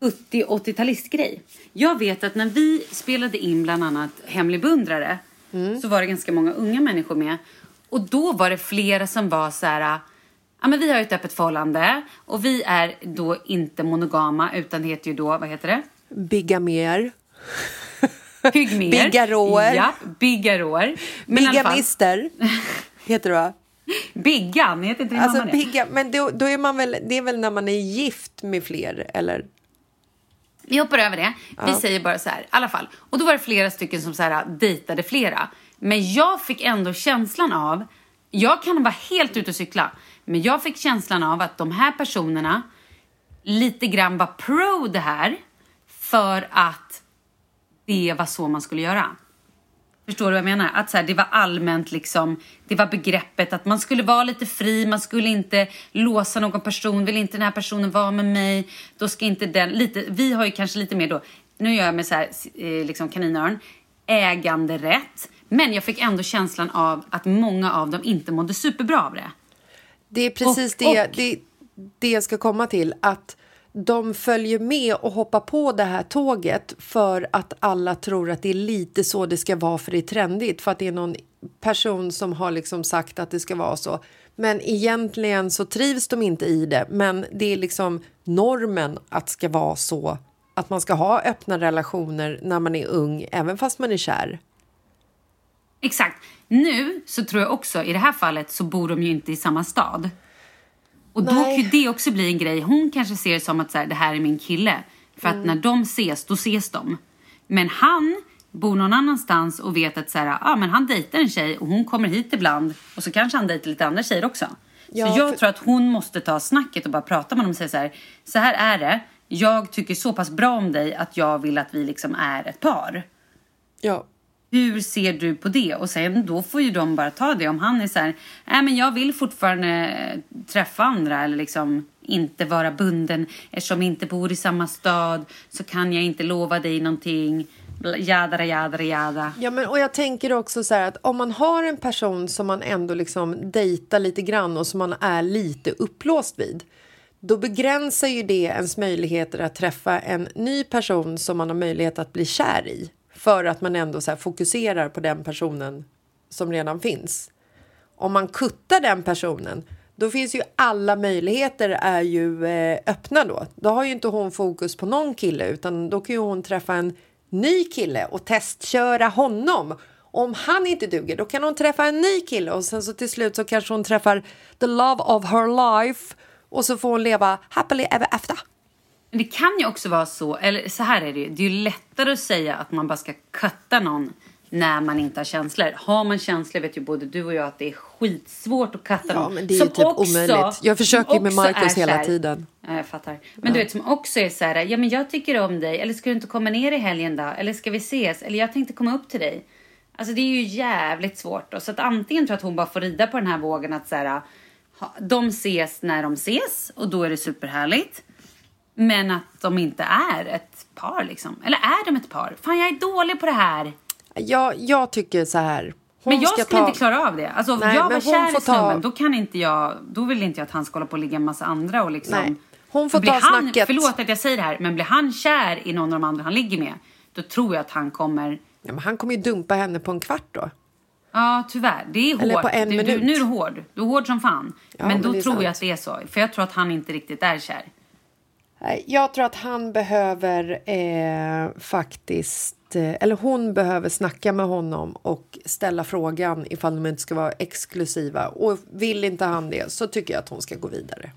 70-80-talistgrej. Jag vet att när vi spelade in bland annat Hemlig beundrare så var det ganska många unga människor med. Och då var det flera som var så här... Ja, men vi har ett öppet förhållande och vi är då inte monogama utan det heter ju då, vad heter det? Bigamer, Pygmer. Bigaroer. Ja, fall, bigamister heter det va? Biggan, heter inte din Alltså, mamma biga, men då, då är man väl, det är väl när man är gift med fler, eller? Vi hoppar över det. Vi säger bara så här, i alla fall. Och då var det flera stycken som så här, dejtade flera. Men jag fick ändå känslan av, jag kan vara helt ute och cykla, men jag fick känslan av att de här personerna lite grann var pro det här för att det var så man skulle göra. Förstår du vad jag menar? Att så här, det var allmänt liksom, det var begreppet att man skulle vara lite fri, man skulle inte låsa någon person, vill inte den här personen vara med mig, då ska inte den, lite, vi har ju kanske lite mer då, nu gör jag med så här, eh, liksom kaninöron, äganderätt, men jag fick ändå känslan av att många av dem inte mådde superbra av det. Det är precis Och- det, och- det, det jag ska komma till. Att de följer med och hoppar på det här tåget för att alla tror att det är lite så det ska vara för det är trendigt för att det är någon person som har liksom sagt att det ska vara så. Men egentligen så trivs de inte i det. Men det är liksom normen att ska vara så att man ska ha öppna relationer när man är ung, även fast man är kär. Exakt. Nu så tror jag också, i det här fallet så bor de ju inte i samma stad. Och då Nej. kan ju det också bli en grej. Hon kanske ser det som att så här, det här är min kille. För att när de ses, då ses de. Men han bor någon annanstans och vet att så här, ah, men han dejtar en tjej och hon kommer hit ibland. Och så kanske han dejtar lite andra tjejer också. Ja, så jag för- tror att hon måste ta snacket och bara prata med honom och säga så här. Så här är det. Jag tycker så pass bra om dig att jag vill att vi liksom är ett par. Ja. Hur ser du på det? Och sen då får ju de bara ta det. Om han är så här, nej men jag vill fortfarande eh, träffa andra eller liksom inte vara bunden. Eftersom vi inte bor i samma stad så kan jag inte lova dig någonting. Jadra, jadra, jada. Ja, men, och jag tänker också så här att om man har en person som man ändå liksom dejtar lite grann och som man är lite upplåst vid då begränsar ju det ens möjligheter att träffa en ny person som man har möjlighet att bli kär i för att man ändå så här fokuserar på den personen som redan finns. Om man kuttar den personen då finns ju alla möjligheter är ju eh, öppna då. Då har ju inte hon fokus på någon kille utan då kan ju hon träffa en ny kille och testköra honom. Om han inte duger då kan hon träffa en ny kille och sen så till slut så kanske hon träffar the love of her life och så får hon leva happily ever after. Men det kan ju också vara så, eller så här är det ju. Det är ju lättare att säga att man bara ska cutta någon när man inte har känslor. Har man känslor vet ju både du och jag att det är skitsvårt att Ja, någon. men det är ju typ omöjligt. Jag försöker ju med också Marcus är hela tiden. Ja, jag fattar. Men du vet som också är så här, ja men jag tycker om dig, eller ska du inte komma ner i helgen då? Eller ska vi ses? Eller jag tänkte komma upp till dig. Alltså det är ju jävligt svårt då. Så att antingen tror jag att hon bara får rida på den här vågen att så här, de ses när de ses och då är det superhärligt. Men att de inte är ett par liksom. Eller är de ett par? Fan jag är dålig på det här. Jag, jag tycker så här. Hon Men jag ska skulle ta... inte klara av det. Alltså Nej, jag var kär i snubben, ta- då kan inte jag, då vill inte jag att han ska hålla på och ligga en massa andra och liksom. Nej. Hon får Blir ta han, snacket. Förlåt att jag säger det här, men blir han kär i någon av de andra han ligger med, då tror jag att han kommer Ja, men han kommer ju dumpa henne på en kvart då. Ja, tyvärr. Det är hårt. Eller på en du, du, minut. nu är du hård. Du är hård som fan. Ja, men men då tror sant. jag att det är så. För jag tror att han inte riktigt är kär. Nej, Jag tror att han behöver eh, faktiskt... Eh, eller hon behöver snacka med honom och ställa frågan ifall de inte ska vara exklusiva. Och vill inte han det så tycker jag att hon ska gå vidare.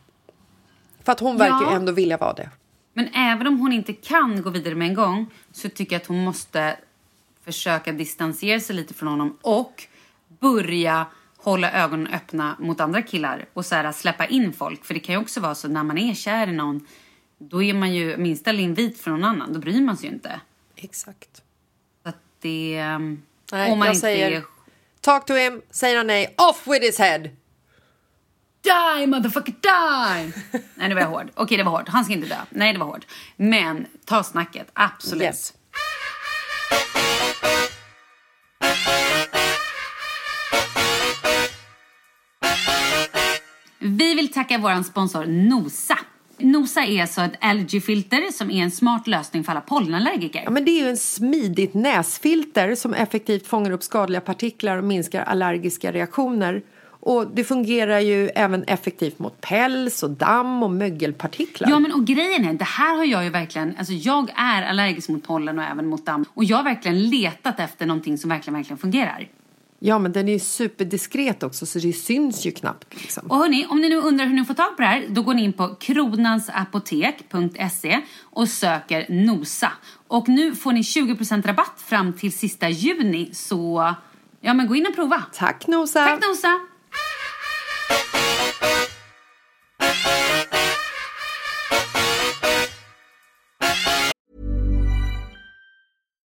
För att hon verkar Ja. ändå vilja vara det. Men även om hon inte kan gå vidare med en gång så tycker jag att hon måste försöka distansera sig lite från honom och börja hålla ögonen öppna mot andra killar och så här, släppa in folk. För det kan ju också vara så när man är kär i någon då är man ju minsta invit från någon annan. Då bryr man sig ju inte. Exakt. Så att det... ehm, Nej, om man inte säger är talk to him, säger han nej, off with his head! Die motherfucker die! (laughs) Nej det var hård. Okej det var hårt. Han ska inte dö. Nej det var hårt. Men ta snacket. Absolut. Yes. Vi vill tacka vår sponsor Nosa. Nosa är alltså ett allergyfilter som är en smart lösning för alla pollenallergiker. Ja, men det är ju en smidigt näsfilter som effektivt fångar upp skadliga partiklar och minskar allergiska reaktioner. Och det fungerar ju även effektivt mot päls och damm och mögelpartiklar. Ja men och grejen är, det här har jag ju verkligen, alltså jag är allergisk mot pollen och även mot damm. Och jag har verkligen letat efter någonting som verkligen, verkligen fungerar. Ja, men den är ju superdiskret också så det syns ju knappt. Liksom. Och hörni, om ni nu undrar hur ni får tag på det här, då går ni in på kronansapotek.se och söker NOSA. Och nu får ni 20% rabatt fram till sista juni, så ja men gå in och prova. Tack Nosa! Tack Nosa!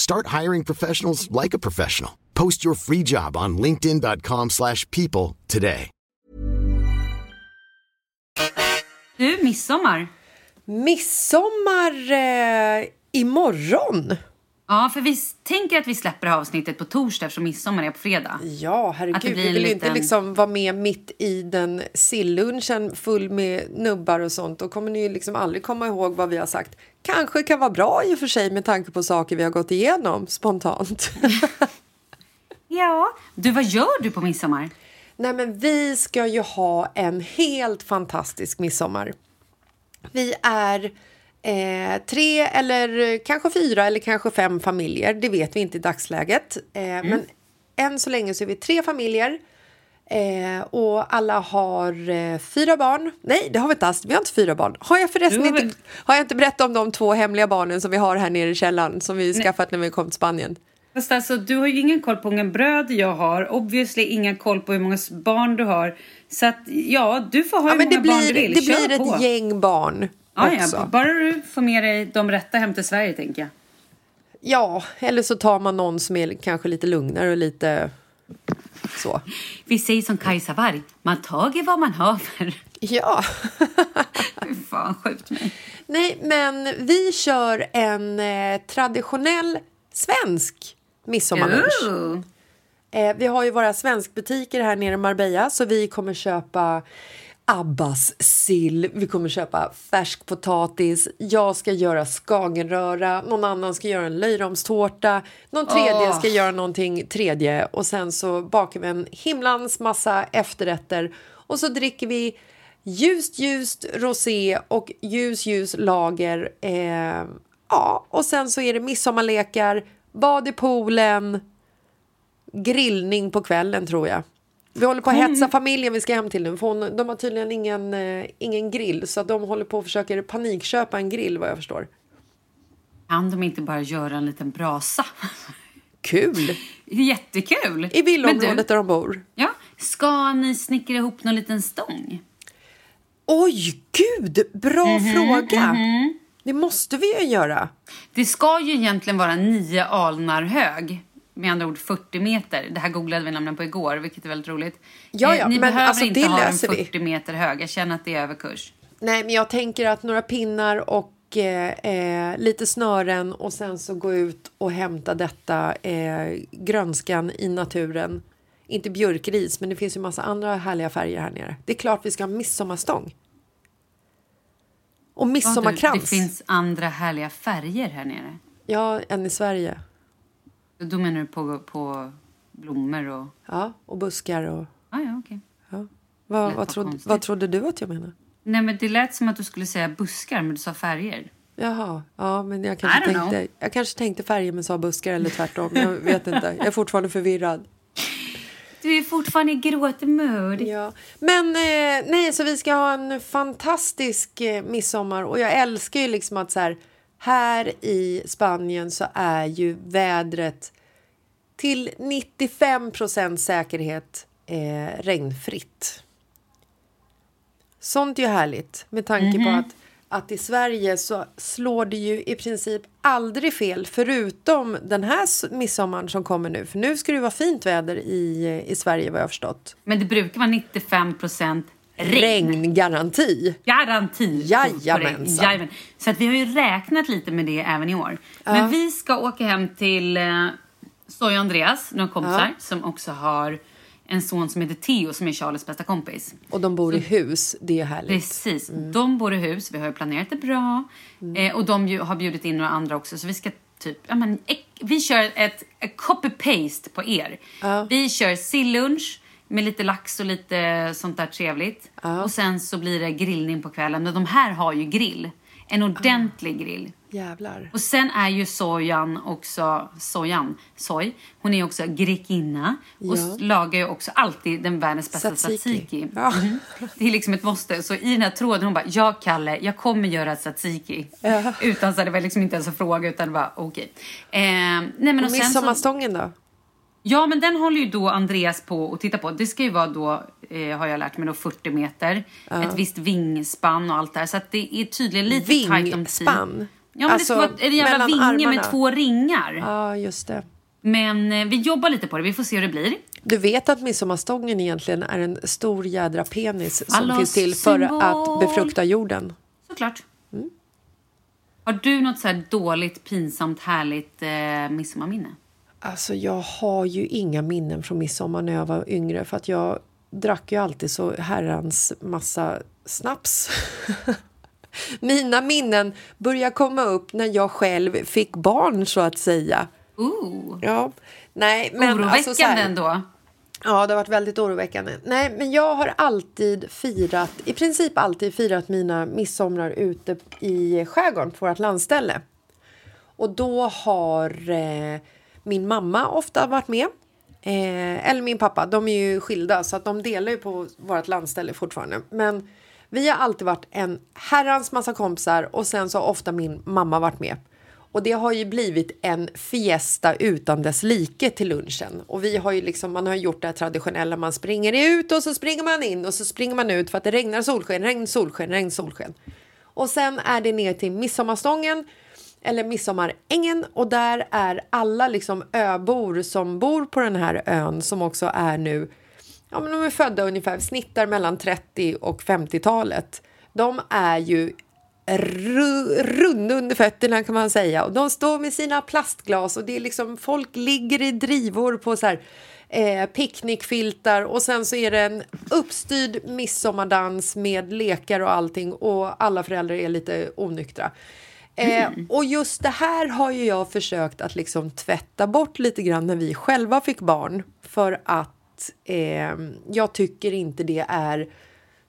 Start hiring professionals like a professional. Post your free job on linkedin.com/people slash people today. Du, midsommar. Midsommar eh, imorgon. Ja, för vi tänker att vi släpper det här avsnittet på torsdag eftersom midsommar är på fredag. Ja, herregud. Vi vill ju inte liten- liksom vara med mitt i den sillunchen full med nubbar och sånt. Då kommer ni liksom aldrig komma ihåg vad vi har sagt. Kanske kan vara bra i och för sig med tanke på saker vi har gått igenom spontant. (laughs) Ja. Du, vad gör du på midsommar? Nej, men vi ska ju ha en helt fantastisk midsommar. Vi är eh, tre eller kanske fyra eller kanske fem familjer. Det vet vi inte i dagsläget. Eh, Men än så länge så är vi tre familjer. Eh, och alla har eh, fyra barn. Nej, det har vi inte alls. Vi har inte fyra barn. Har jag förresten har inte, har jag inte berättat om de två hemliga barnen som vi har här nere i källaren som vi skaffat när vi kom till Spanien? Fast alltså, du har ju ingen koll på hur många bröd jag har. Obviously ingen koll på hur många barn du har. Så att, ja, du får ha Ja, hur många det barn du blir, vill. det Kör blir på. ett gäng barn Ja, ja, bara du får med dig de rätta hem till Sverige, tänker jag. Ja, eller så tar man någon som är kanske lite lugnare och lite så. Vi säger som Kajsa Warg, man tager vad man haver. Ja. (laughs) Fy fan, skjut mig. Nej, men vi kör en eh, traditionell svensk midsommarlunch. Eh, vi har ju våra svenskbutiker här nere i Marbella så vi kommer köpa Abbas sill, vi kommer köpa färsk potatis, jag ska göra skagenröra, någon annan ska göra en löjromstårta, någon tredje Åh. ska göra någonting tredje och sen så bakar vi en himlans massa efterrätter och så dricker vi ljust ljust rosé och ljus ljus lager. Eh, ja, och sen så är det midsommarlekar, bad i poolen, grillning på kvällen tror jag. Vi håller på att hetsa familjen vi ska hem till nu. För hon, de har tydligen ingen, eh, ingen grill så de håller på och försöker panikköpa en grill vad jag förstår. Kan de inte bara göra en liten brasa? Kul! (laughs) Jättekul! I villaområdet där de bor. ja, ska ni snickra ihop någon liten stång? Oj, gud! Bra Mhm, fråga! Det måste vi ju göra. Det ska ju egentligen vara nio alnar hög. Med andra ord 40 meter. Det här googlade vi nämligen på igår, vilket är väldigt roligt. Ja, ja, Eh, ni men behöver alltså, inte ha den löser vi. 40 meter hög. Jag känner att det är överkurs. Nej, men jag tänker att några pinnar och eh, eh, lite snören och sen så gå ut och hämta detta eh, grönskan i naturen. Inte björkris, men det finns ju massa andra härliga färger här nere. Det är klart vi ska ha midsommarstång. Och Ja, du, midsommarkrans. det finns andra härliga färger här nere. Ja, än i Sverige. Då menar du på, på blommor och... Ja, och buskar och... Ah, ja, okej. Ja. Vad, vad, trodde, vad trodde du att jag menade? Nej, men det lät som att du skulle säga buskar, men du sa färger. Jaha, ja, men jag kanske, know. tänkte, jag kanske tänkte färger men sa buskar eller tvärtom. Jag vet inte. Jag är fortfarande förvirrad. Du är fortfarande i gråtmod. Ja. Men eh, nej, så vi ska ha en fantastisk eh, midsommar och jag älskar ju liksom att så här, här i Spanien så är ju vädret till 95% säkerhet eh, regnfritt. Sånt är ju härligt med tanke på att, att i Sverige så slår det ju i princip aldrig fel förutom den här midsommaren som kommer nu. För nu ska det ju vara fint väder i, i Sverige vad jag har förstått. Men det brukar vara 95 procent regngaranti. Garanti. Jajamensan. Jajamän. Så att vi har ju räknat lite med det även i år. Men vi ska åka hem till eh, Soy och Andreas, några kompisar, som också har en son som heter Theo som är Charles bästa kompis. Och de bor i hus, det är härligt. Precis. De bor i hus, vi har ju planerat det bra. Eh, och de ju, har bjudit in några andra också. Så vi ska typ, ja men, vi kör ett, copy-paste på er. Vi kör sillunch med lite lax och lite sånt där trevligt. Och sen så blir det grillning på kvällen. Men de här har ju grill. En ordentlig grill. Jävlar. Och sen är ju sojan också, sojan, soj, hon är också grekinna och Ja. lagar ju också alltid den världens bästa Tzatziki. tzatziki. Ja. Mhm. Det är liksom ett måste. Så i den här tråden hon bara, jag Kalle, jag kommer göra tzatziki. Utan så det var liksom inte ens en fråga utan det var okej. Eh, nej men och, Och sen så, midsommarstången då? Ja men den håller ju då Andreas på att titta på. Det ska ju vara då, eh, har jag lärt mig, då 40 meter. Ett visst vingspann och allt det här. Så att det är tydligen lite tajt om tid. Vingspann? Ja men Alltså, det ska vara en jävla vinge med armarna. två ringar. Ja, just det. Men eh, vi jobbar lite på det, vi får se hur det blir. Du vet att midsommarstången egentligen är en stor jädra penis som Alla finns till för symbol. att befrukta jorden. Såklart. Mm. Har du något så här dåligt, pinsamt, härligt eh, midsommarminne? Alltså jag har ju inga minnen från midsommar när jag var yngre för att jag drack ju alltid så herrans massa snaps. (laughs) Mina minnen börjar komma upp när jag själv fick barn så att säga. Ooh. Ja, nej men Oroväckande alltså så här- ändå. Ja, det har varit väldigt oroväckande. Nej, men jag har alltid firat, i princip alltid firat mina midsomrar ute i skärgården på vårt landställe. Och då har eh, min mamma ofta varit med. Eh, eller min pappa, de är ju skilda så att de delar ju på vårt landställe fortfarande. Men vi har alltid varit en herrans massa kompisar och sen så har ofta min mamma varit med. Och det har ju blivit en fiesta utan dess like till lunchen. Och vi har ju liksom, man har gjort det här traditionella, man springer ut och så springer man in och så springer man ut för att det regnar solsken, regn, solsken, regn, solsken. Och sen är det ner till midsommarstången eller midsommarängen och där är alla liksom öbor som bor på den här ön som också är nu, ja men de är födda ungefär, snittar mellan 30 och 50-talet. De är ju runda under fötterna kan man säga och de står med sina plastglas och det är liksom folk ligger i drivor på så här eh, picknickfiltar och sen så är det en uppstyrd midsommardans med lekar och allting och alla föräldrar är lite onyktra. Eh, och just det här har ju jag försökt att liksom tvätta bort lite grann när vi själva fick barn för att eh, jag tycker inte det är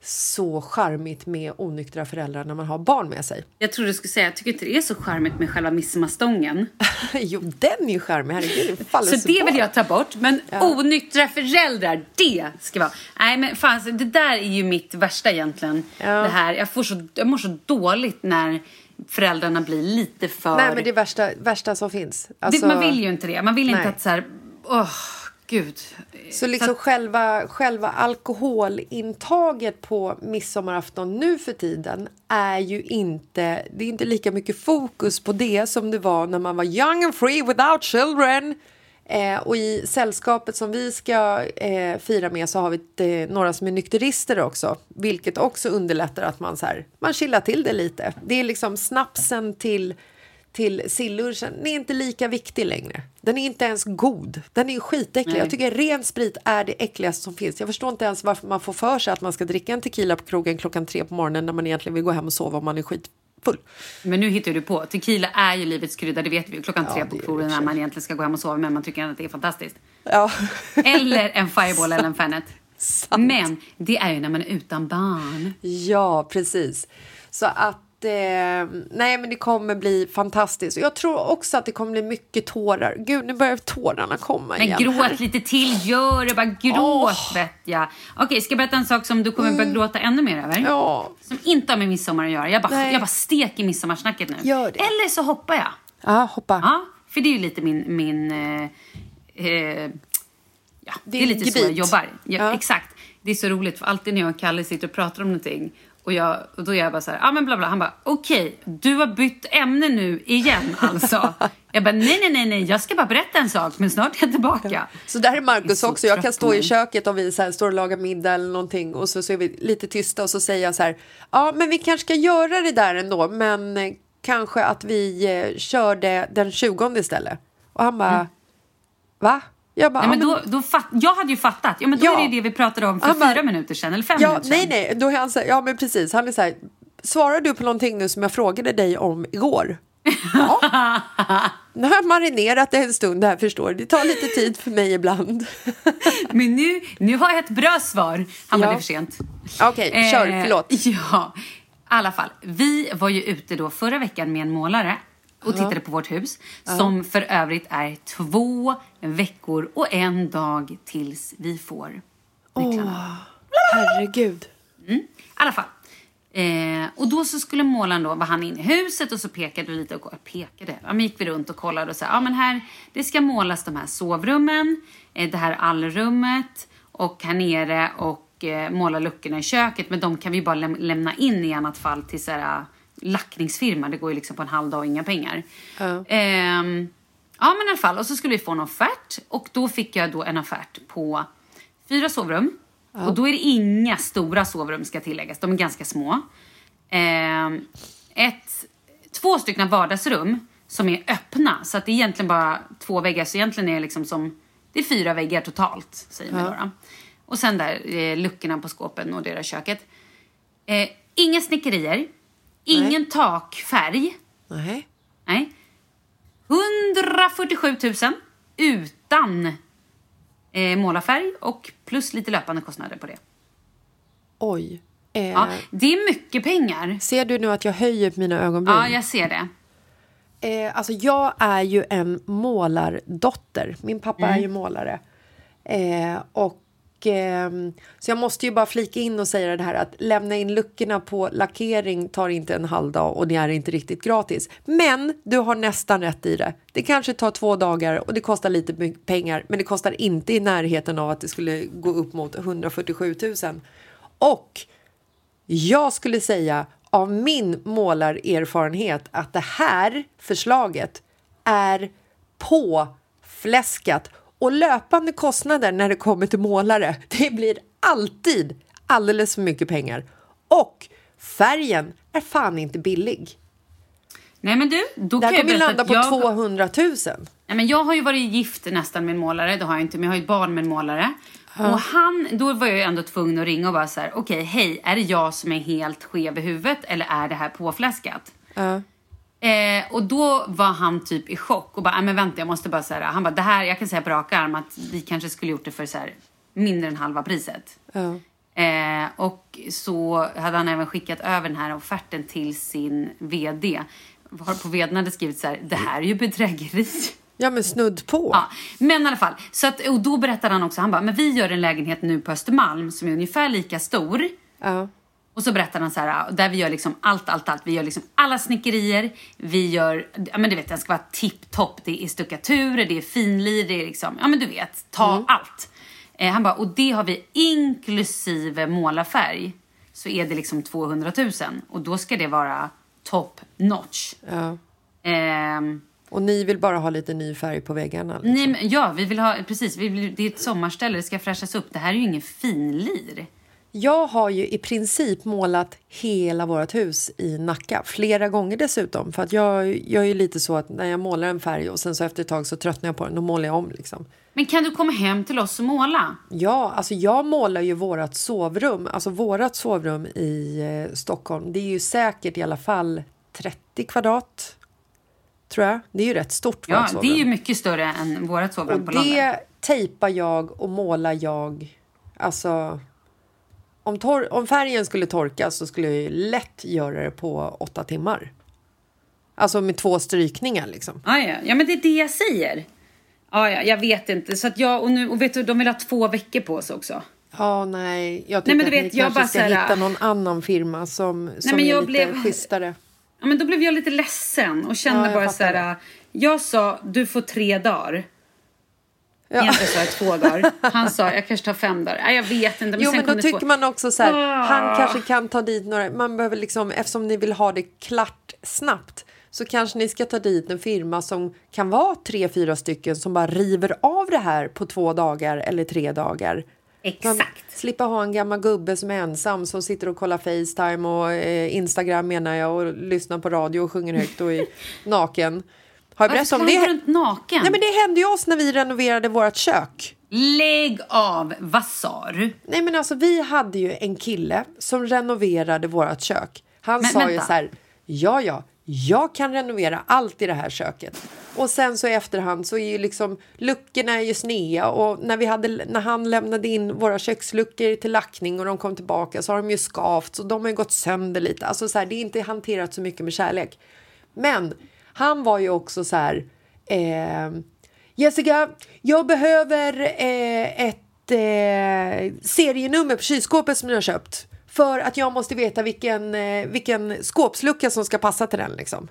så charmigt med onyktra föräldrar när man har barn med sig. Jag tror du skulle säga, jag tycker inte det är så charmigt med själva midsommarstången. (laughs) jo, den är ju charmig, herregud. faller Så det vill jag ta bort. Men onyktra föräldrar, det ska vara... Nej men fan, så det där är ju mitt värsta egentligen. Ja. Det här, jag, får så, jag mår så dåligt när föräldrarna blir lite för... Nej, men det är värsta, värsta som finns. Alltså, det, man vill ju inte det. Man vill inte Nej. att så här... Åh, gud. Så liksom att- själva, själva alkoholintaget på midsommarafton nu för tiden är ju inte, det är inte lika mycket fokus på det som det var när man var young and free without children. Eh, och i sällskapet som vi ska eh, fira med så har vi eh, några som är nykterister också, vilket också underlättar att man så här, man chillar till det lite. Det är liksom snapsen till till sillunchen, den är inte lika viktig längre. Den är inte ens god. Den är skitäcklig. Nej. Jag tycker ren sprit är det äckligaste som finns. Jag förstår inte ens varför man får för sig att man ska dricka en tequila på krogen klockan tre på morgonen när man egentligen vill gå hem och sova om man är skitfull. Men nu hittar du på. Tequila är ju livets krydda, det vet vi ju. Klockan Ja, tre på för när man egentligen ska gå hem och sova men man tycker att det är fantastiskt. Ja. Eller en (laughs) fireball eller en Fanet. Sant. Men det är ju när man är utan barn. Ja, precis. Så att eh, nej, men det kommer bli fantastiskt. Jag tror också att det kommer bli mycket tårar. Gud, nu börjar tårarna komma Men igen. gråt här. lite till, gör det. Bara gråt vet jag. Okej, ska jag berätta en sak som du kommer börja gråta ännu mer över? Mm. Ja, Som inte har med midsommar att göra. Jag bara, Nej. jag bara steker midsommarsnacket nu. Gör det. Eller så hoppar jag. ja hoppa. Ja, för det är ju lite min... min eh, eh, ja, det är lite så jag gebit. jobbar. Ja, Ja. Exakt. Det är så roligt för alltid när jag och Kalle sitter och pratar om någonting Och, jag, och då är jag bara så här, ja ah, men bla bla. Han bara, okej, du har bytt ämne nu igen alltså. jag bara, nej, nej, nej, nej, jag ska bara berätta en sak, men snart är jag tillbaka. Så där är Markus så också. Jag kan stå i köket och vi så här, står och lagar middag eller någonting och så, så är vi lite tysta och så säger jag så här, ja men vi kanske ska göra det där ändå, men eh, kanske att vi eh, kör det den 20 istället. Och han bara, va? Jag bara. Nej, men "Ja, då, då fatt, jag hade ju fattat. Ja, men då Ja. är det det vi pratade om för Han bara- fyra minuter sedan, eller fem Ja, minuter sedan. nej, nej, då är han så här, ja men precis, han är så här, svarar du på någonting nu som jag frågade dig om igår? Ja. (laughs) Nu har jag marinerat det en stund här förstår. Det tar lite tid för mig ibland. (laughs) Men nu, nu har jag ett bra svar. Han bara, Ja. det för sent. Okej, kör, Eh, förlåt. (laughs) Ja, i alla fall. Vi var ju ute då förra veckan med en målare och tittade på vårt hus. Som för övrigt är två veckor och en dag tills vi får nycklarna. Herregud. I alla fall. Eh, och då så skulle målaren då, var han inne i huset och så pekade vi lite och pekade. Ja, men gick vi runt och kollade och sa, ja men här, det ska målas de här sovrummen, eh, det här allrummet och här nere och eh, måla luckorna i köket. Men de kan vi bara läm- lämna in i annat fall till så här, lackningsfirma. Det går ju liksom på en halv dag och inga pengar. Ehm, ja men i alla fall, och så skulle vi få en offert och då fick jag då en offert på fyra sovrum. Och då är det inga stora sovrum ska tilläggas, de är ganska små. Ehm, ett, två stycken vardagsrum som är öppna, så att det är egentligen bara två väggar. Så egentligen är det liksom som, det är fyra väggar totalt, säger vi då. då. Och sen där eh, luckorna på skåpen och det där köket. Eh, inga snickerier, ingen takfärg. Nej. Nej. 147 000 utan eh, målarfärg och plus lite löpande kostnader på det. Oj. Eh, Ja, det är mycket pengar. Ser du nu att jag höjer mina ögonbryn? Ja, jag ser det. Eh, alltså jag är ju en målardotter. Min pappa är ju målare. Eh, och, Ehm, så jag måste ju bara flika in och säga det här att lämna in luckorna på lackering tar inte en halv dag och det är inte riktigt gratis. Men du har nästan rätt i det. Det kanske tar två dagar och det kostar lite pengar men det kostar inte i närheten av att det skulle gå upp mot 147 000. Och jag skulle säga av min målarerfarenhet att det här förslaget är påfläskat och löpande kostnader när det kommer till målare. Det blir alltid alldeles för mycket pengar. Och färgen är fan inte billig. Nej men du, då Det kan jag kommer berätta landa på jag, 200 000. Nej, men jag har ju varit gift nästan med en målare, det har jag inte, men jag har ju ett barn med en målare. Och han, då var jag ju ändå tvungen att ringa och bara så här: okej hej, är det jag som är helt skev i huvudet eller är det här påfläskat? Eh, och då var han typ i chock och bara, "Nej, men vänta jag måste bara säga han bara, det här, jag kan säga på rak arm att vi kanske skulle gjort det för så här, mindre än halva priset. Eh, och så hade han även skickat över den här offerten till sin VD. På VDn hade skrivit så här, det här är ju bedrägeri. Ja men snudd på. Ja, men i alla fall. Så att, och då berättade han också, han bara, men vi gör en lägenhet nu på Östermalm som är ungefär lika stor. Ja. Och så berättar han så här, där vi gör liksom allt, allt, allt. Vi gör liksom alla snickerier, vi gör, ja men du vet den ska vara tipptopp. Det är stuckaturer, det är finlir, det är liksom, ja men du vet, ta allt. Eh, han bara, och det har vi inklusive målarfärg. Så är det liksom 200 000 och då ska det vara top notch. Ja. Ehm, Och ni vill bara ha lite ny färg på väggarna? Liksom. Nej, men, ja, vi vill ha, precis, vi vill, det är ett sommarställe, det ska fräschas upp. Det här är ju ingen finlir. Jag har ju i princip målat hela vårt hus i Nacka, flera gånger dessutom. För att jag, jag är ju lite så att när jag målar en färg och sen så efter ett tag så tröttnar jag på den, då målar jag om liksom. Men kan du komma hem till oss och måla? Ja, alltså jag målar ju vårat sovrum, alltså vårat sovrum i eh, Stockholm. Det är ju säkert i alla fall 30 kvadrat, tror jag. Det är ju rätt stort Ja, vårt det är ju mycket större än vårt sovrum Och på landet. det tejpar jag och målar jag, alltså om, om färgen skulle torka så skulle jag ju lätt göra det på åtta timmar. Alltså med två strykningar liksom. Ah, ja. ja, men det är det jag säger. Ah, ja, jag vet inte. Så att jag, och nu, och vet du, de vill ha två veckor på sig också. Ja, nej. Jag Nej, tycker men du att vet, ni jag kanske bara ska här- hitta någon annan firma som, som men är lite blev- schysstare. Ja, men då blev jag lite ledsen och kände Ja, bara så här. Jag sa, du får tre dagar. Egentligen sa jag två dagar. Han sa jag kanske tar fem dagar. Nej, jag vet inte. Men Jo men då tycker två. man också så här, Ah. han kanske kan ta dit några, man behöver liksom, eftersom ni vill ha det klart snabbt så kanske ni ska ta dit en firma som kan vara tre, fyra stycken som bara river av det här på två dagar eller tre dagar. Man Exakt. slippa ha en gammal gubbe som är ensam som sitter och kollar Facetime och eh, Instagram menar jag och lyssnar på radio och sjunger högt och är (laughs) naken. Har jag berättat om det? runt naken? Nej men det hände ju oss när vi renoverade vårt kök. Lägg av. Vad sa du? Nej men alltså vi hade ju en kille som renoverade vårt kök. Han Men sa ju vänta. så här, ja ja, jag kan renovera allt i det här köket. Och sen så i efterhand så är ju liksom luckorna är ju snea och när, vi hade, när han lämnade in våra köksluckor till lackning och de kom tillbaka så har de ju skavt och de har ju gått sönder lite. Alltså så här, det är inte hanterat så mycket med kärlek. Men han var ju också så här, eh, Jessica, jag behöver eh, ett eh, serienummer på kylskåpet som jag har köpt. För att jag måste veta vilken, eh, vilken skåpslucka som ska passa till den. Liksom.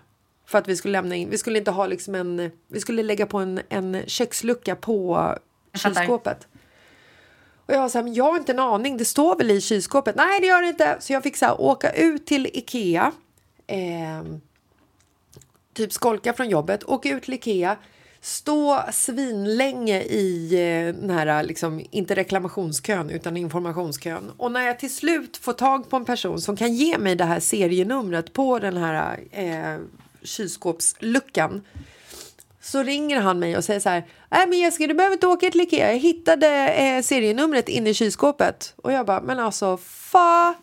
För att vi skulle lämna in, vi skulle inte ha liksom en, vi skulle lägga på en, en kökslucka på kylskåpet. Och jag var så här, men jag har inte en aning, det står väl i kylskåpet? Nej, det gör det inte. Så jag fick så här, åka ut till Ikea. ehm, typ skolka från jobbet, åka ut till Ikea, stå svinlänge i eh, den här, liksom, inte reklamationskön utan informationskön. Och när jag till slut får tag på en person som kan ge mig det här serienumret på den här eh, kylskåpsluckan så ringer han mig och säger så här. Nej men Jessica du behöver inte åka till Ikea. Jag hittade eh, serienumret inne i kylskåpet. Och jag bara, men alltså fa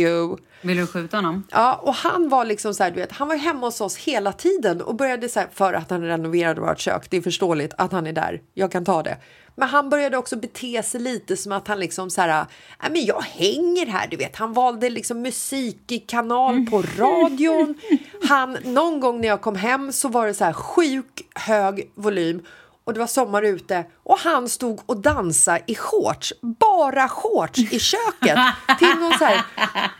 you. Vill du skjuta honom? Ja, och han var liksom så här, du vet, han var hemma hos oss hela tiden och började så här, för att han renoverade vårt kök. Det är förståeligt att han är där. Jag kan ta det. Men han började också bete sig lite som att han liksom så här, men jag hänger här, du vet. Han valde liksom musikkanal på radion. (laughs) Han, någon gång när jag kom hem så var det så här sjuk hög volym och det var sommar ute och han stod och dansade i shorts, bara shorts i köket (laughs) till någon så här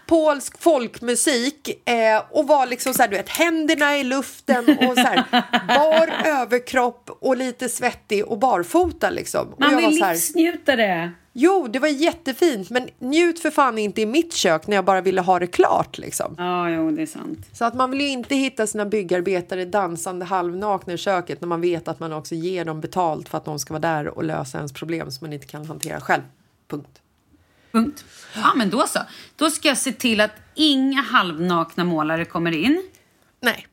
polsk folkmusik eh, och var liksom så här, du vet, händerna i luften och så här bar (laughs) överkropp och lite svettig och barfota liksom. Och Man jag var vill så här, livsnjuta det. Jo, det var jättefint, men njut för fan inte i mitt kök när jag bara ville ha det klart liksom. Ja, jo, det är sant. Så att man vill ju inte hitta sina byggarbetare dansande halvnakna i köket när man vet att man också ger dem betalt för att de ska vara där och lösa ens problem som man inte kan hantera själv. Punkt. Punkt. Ja, men då så. Då ska jag se till att inga halvnakna målare kommer in. Nej.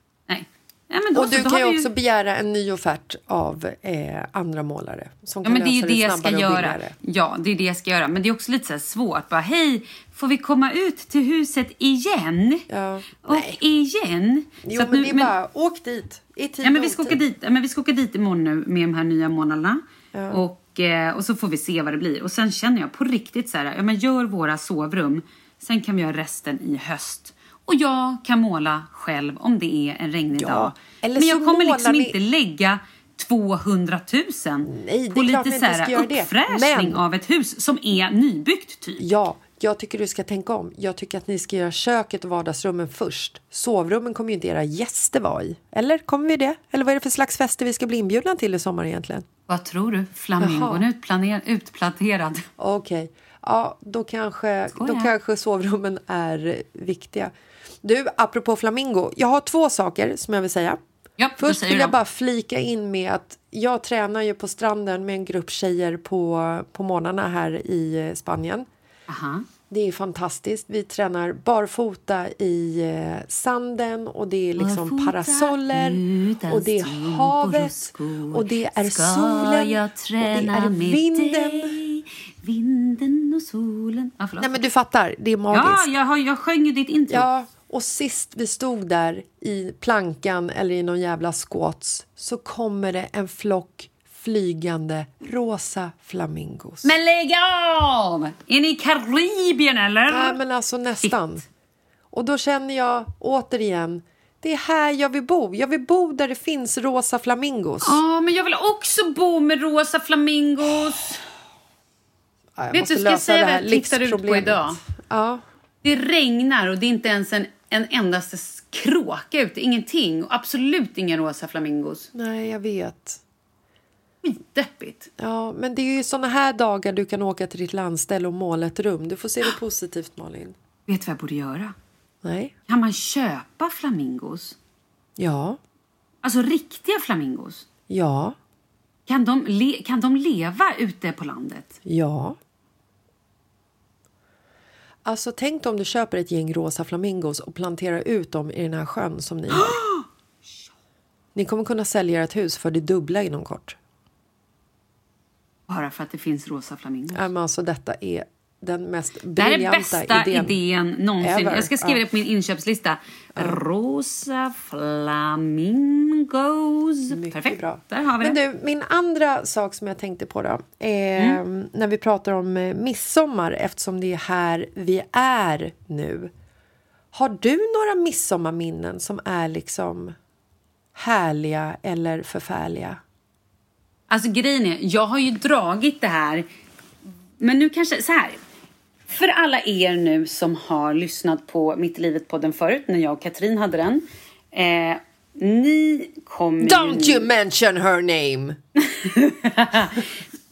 Ja, men då Och du kan ju också begära en ny offert av eh, andra målare som Ja, kan men det är lösa det det jag ska snabbare och göra. billigare. Ja, det är det jag ska göra. Men det är också lite så svårt. Bara, hej, får vi komma ut till huset igen? Ja. Och Nej. igen? Jo, Så men nu- det är bara åk dit i tid Ja, men vi ska, åka dit, ja, men vi ska åka dit imorgon nu med de här nya månaderna. Och, eh, och så får vi se vad det blir. Och sen känner jag på riktigt så här, ja men gör våra sovrum. Sen kan vi göra resten i höst. Och jag kan måla själv om det är en regnig Ja, dag. eller men jag kommer liksom ni- inte lägga 200 000 Nej, på lite så här uppfräschning Men- av ett hus som är nybyggt typ. Ja, jag tycker du ska tänka om. Jag tycker att ni ska göra köket och vardagsrummen först. Sovrummen kommer ju inte era gäster vara i. Eller kommer vi det? Eller vad är det för slags fester vi ska bli inbjudna till i sommar egentligen? Vad tror du? Flamingon utplanterad. Okej, ja då kanske, då kanske sovrummen är viktiga. Du, apropå flamingo. Jag har två saker som jag vill säga. Ja, Först vill jag bara flika in med att jag tränar ju på stranden med en grupp tjejer på, på morgnarna här i Spanien. Aha. Det är fantastiskt. Vi tränar barfota i eh, sanden och det är liksom parasoller och det är havet och det är solen jag och det är vinden. Vinden och solen. Ja, förlåt. Nej men du fattar, det är ja, magiskt. jag, har, jag sjöng ju ditt intro. Ja, och sist vi stod där i plankan eller i någon jävla squats så kommer det en flock flygande rosa flamingos. Men lägg av! Är ni i Karibien eller? Nej, men alltså nästan. Shit. Och då känner jag återigen, det är här jag vill bo. Jag vill bo där det finns rosa flamingos. Ja, men jag vill också bo med rosa flamingos. Ja, jag Vet måste du, ska jag säga vad jag tittar ut på idag? Ja. Det regnar och det är inte ens en, en endaste kråka ute. Ingenting. Och absolut inga rosa flamingos. Nej, jag vet. skitdeppigt. Ja, men det är ju såna här dagar du kan åka till ditt landställe och måla ett rum. Du får se det positivt, Malin. Vet du vad jag borde göra? Nej? Kan man köpa flamingos? Ja. Alltså riktiga flamingos? Ja. Kan de, kan de leva ute på landet? Ja. Alltså tänk om du köper ett gäng rosa flamingos och planterar ut dem i den här sjön som ni (gasps) har. Ni kommer kunna sälja ert hus för det dubbla inom kort. Bara för att det finns rosa flamingos. Men alltså detta är den mest Det här är briljanta bästa idén, idén. någonsin. ever. Jag ska skriva Ja. det på min inköpslista. Rosa flamingos. Mycket Perfekt. bra. Där har vi Men det. du, min andra sak som jag tänkte på då, är Mm. när vi pratar om eh, midsommar eftersom det är här vi är nu. Har du några midsommarminnen som är liksom härliga eller förfärliga? Alltså grejen är, jag har ju dragit det här. Men nu kanske, så här. För alla er nu som har lyssnat på Mitt i livet-podden förut, när jag och Katrin hade den. Eh, ni kommer Don't ju... you mention her name!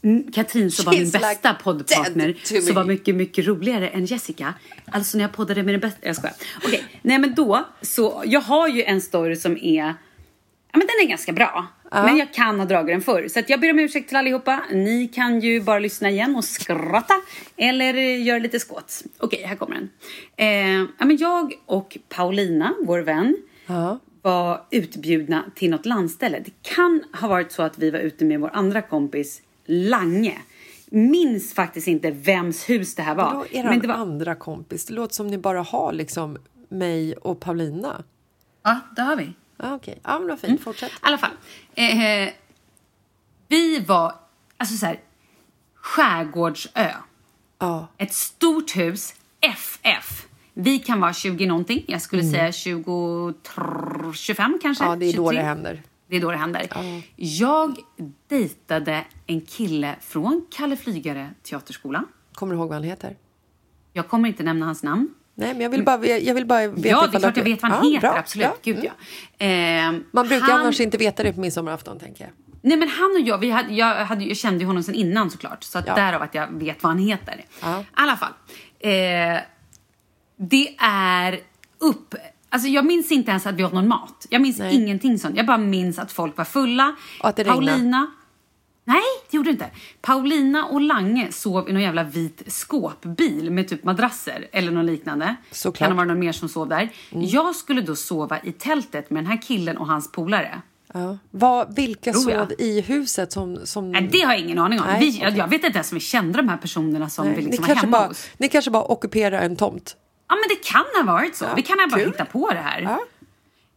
(laughs) Katrin som var min bästa like poddpartner som var mycket, mycket roligare än Jessica. Alltså när jag poddade med den bästa... Jag skojar. Okej, nej men då så... Jag har ju en story som är... Ja men den är ganska bra. Men jag kan ha dragit den förr. Så att jag ber om ursäkt till allihopa. Ni kan ju bara lyssna igen och skratta. Eller eh, göra lite skåt. Okej, här kommer den. Eh, ja, men jag och Paulina, vår vän, Ja. var utbjudna till något landställe. Det kan ha varit så att vi var ute med vår andra kompis Lange. Minns faktiskt inte vems hus det här var. Vadå er Men det var... andra kompis? Det låter som ni bara har liksom mig och Paulina. Ja, det har vi. Ah, Okej, ja men vad fint. Mm. Fortsätt. I alla fall. Eh, vi var, alltså så här, skärgårdsö. Ja. Ett stort hus, FF. Vi kan vara 20 någonting. Jag skulle säga 20, 25 kanske. Mm. ja, det är då 23. det händer. Det är då det händer. Jag dejtade en kille från Kalle Flygare teaterskola. Kommer du ihåg vad han heter? Jag kommer inte nämna hans namn. Nej, men jag vill bara, jag vill bara veta ja, det är klart jag vet vad han Ja, heter. bra. Absolut. Ja. Gud, ja. Eh, Man brukar han, annars inte veta det på midsommarafton, tänker jag. Nej, men han och jag, vi hade, jag, hade, jag kände ju honom sen innan såklart. Så att Ja. därav att jag vet vad han heter. Ja. I alla fall. Eh, det är upp... Alltså jag minns inte ens att vi åt någon mat. Jag minns Nej. ingenting sånt. Jag bara minns att folk var fulla. Och att det. Paulina... Nej, det gjorde det inte. Paulina och Lange sov i någon jävla vit skåpbil med typ madrasser eller något liknande. Såklart. Kan det vara någon mer som sov där. Jag skulle då sova i tältet med den här killen och hans polare. Ja. Vad, vilka sov i huset som... som... Nej, det har jag ingen aning om. Nej, vi, okej. jag, vet inte ens om vi kände de här personerna som Nej, vi ni, liksom var kanske hemma bara, hos. ni kanske bara ockuperar en tomt. Ja, men det kan ha varit så. Ja, vi kan ha bara hitta på det här. Ja.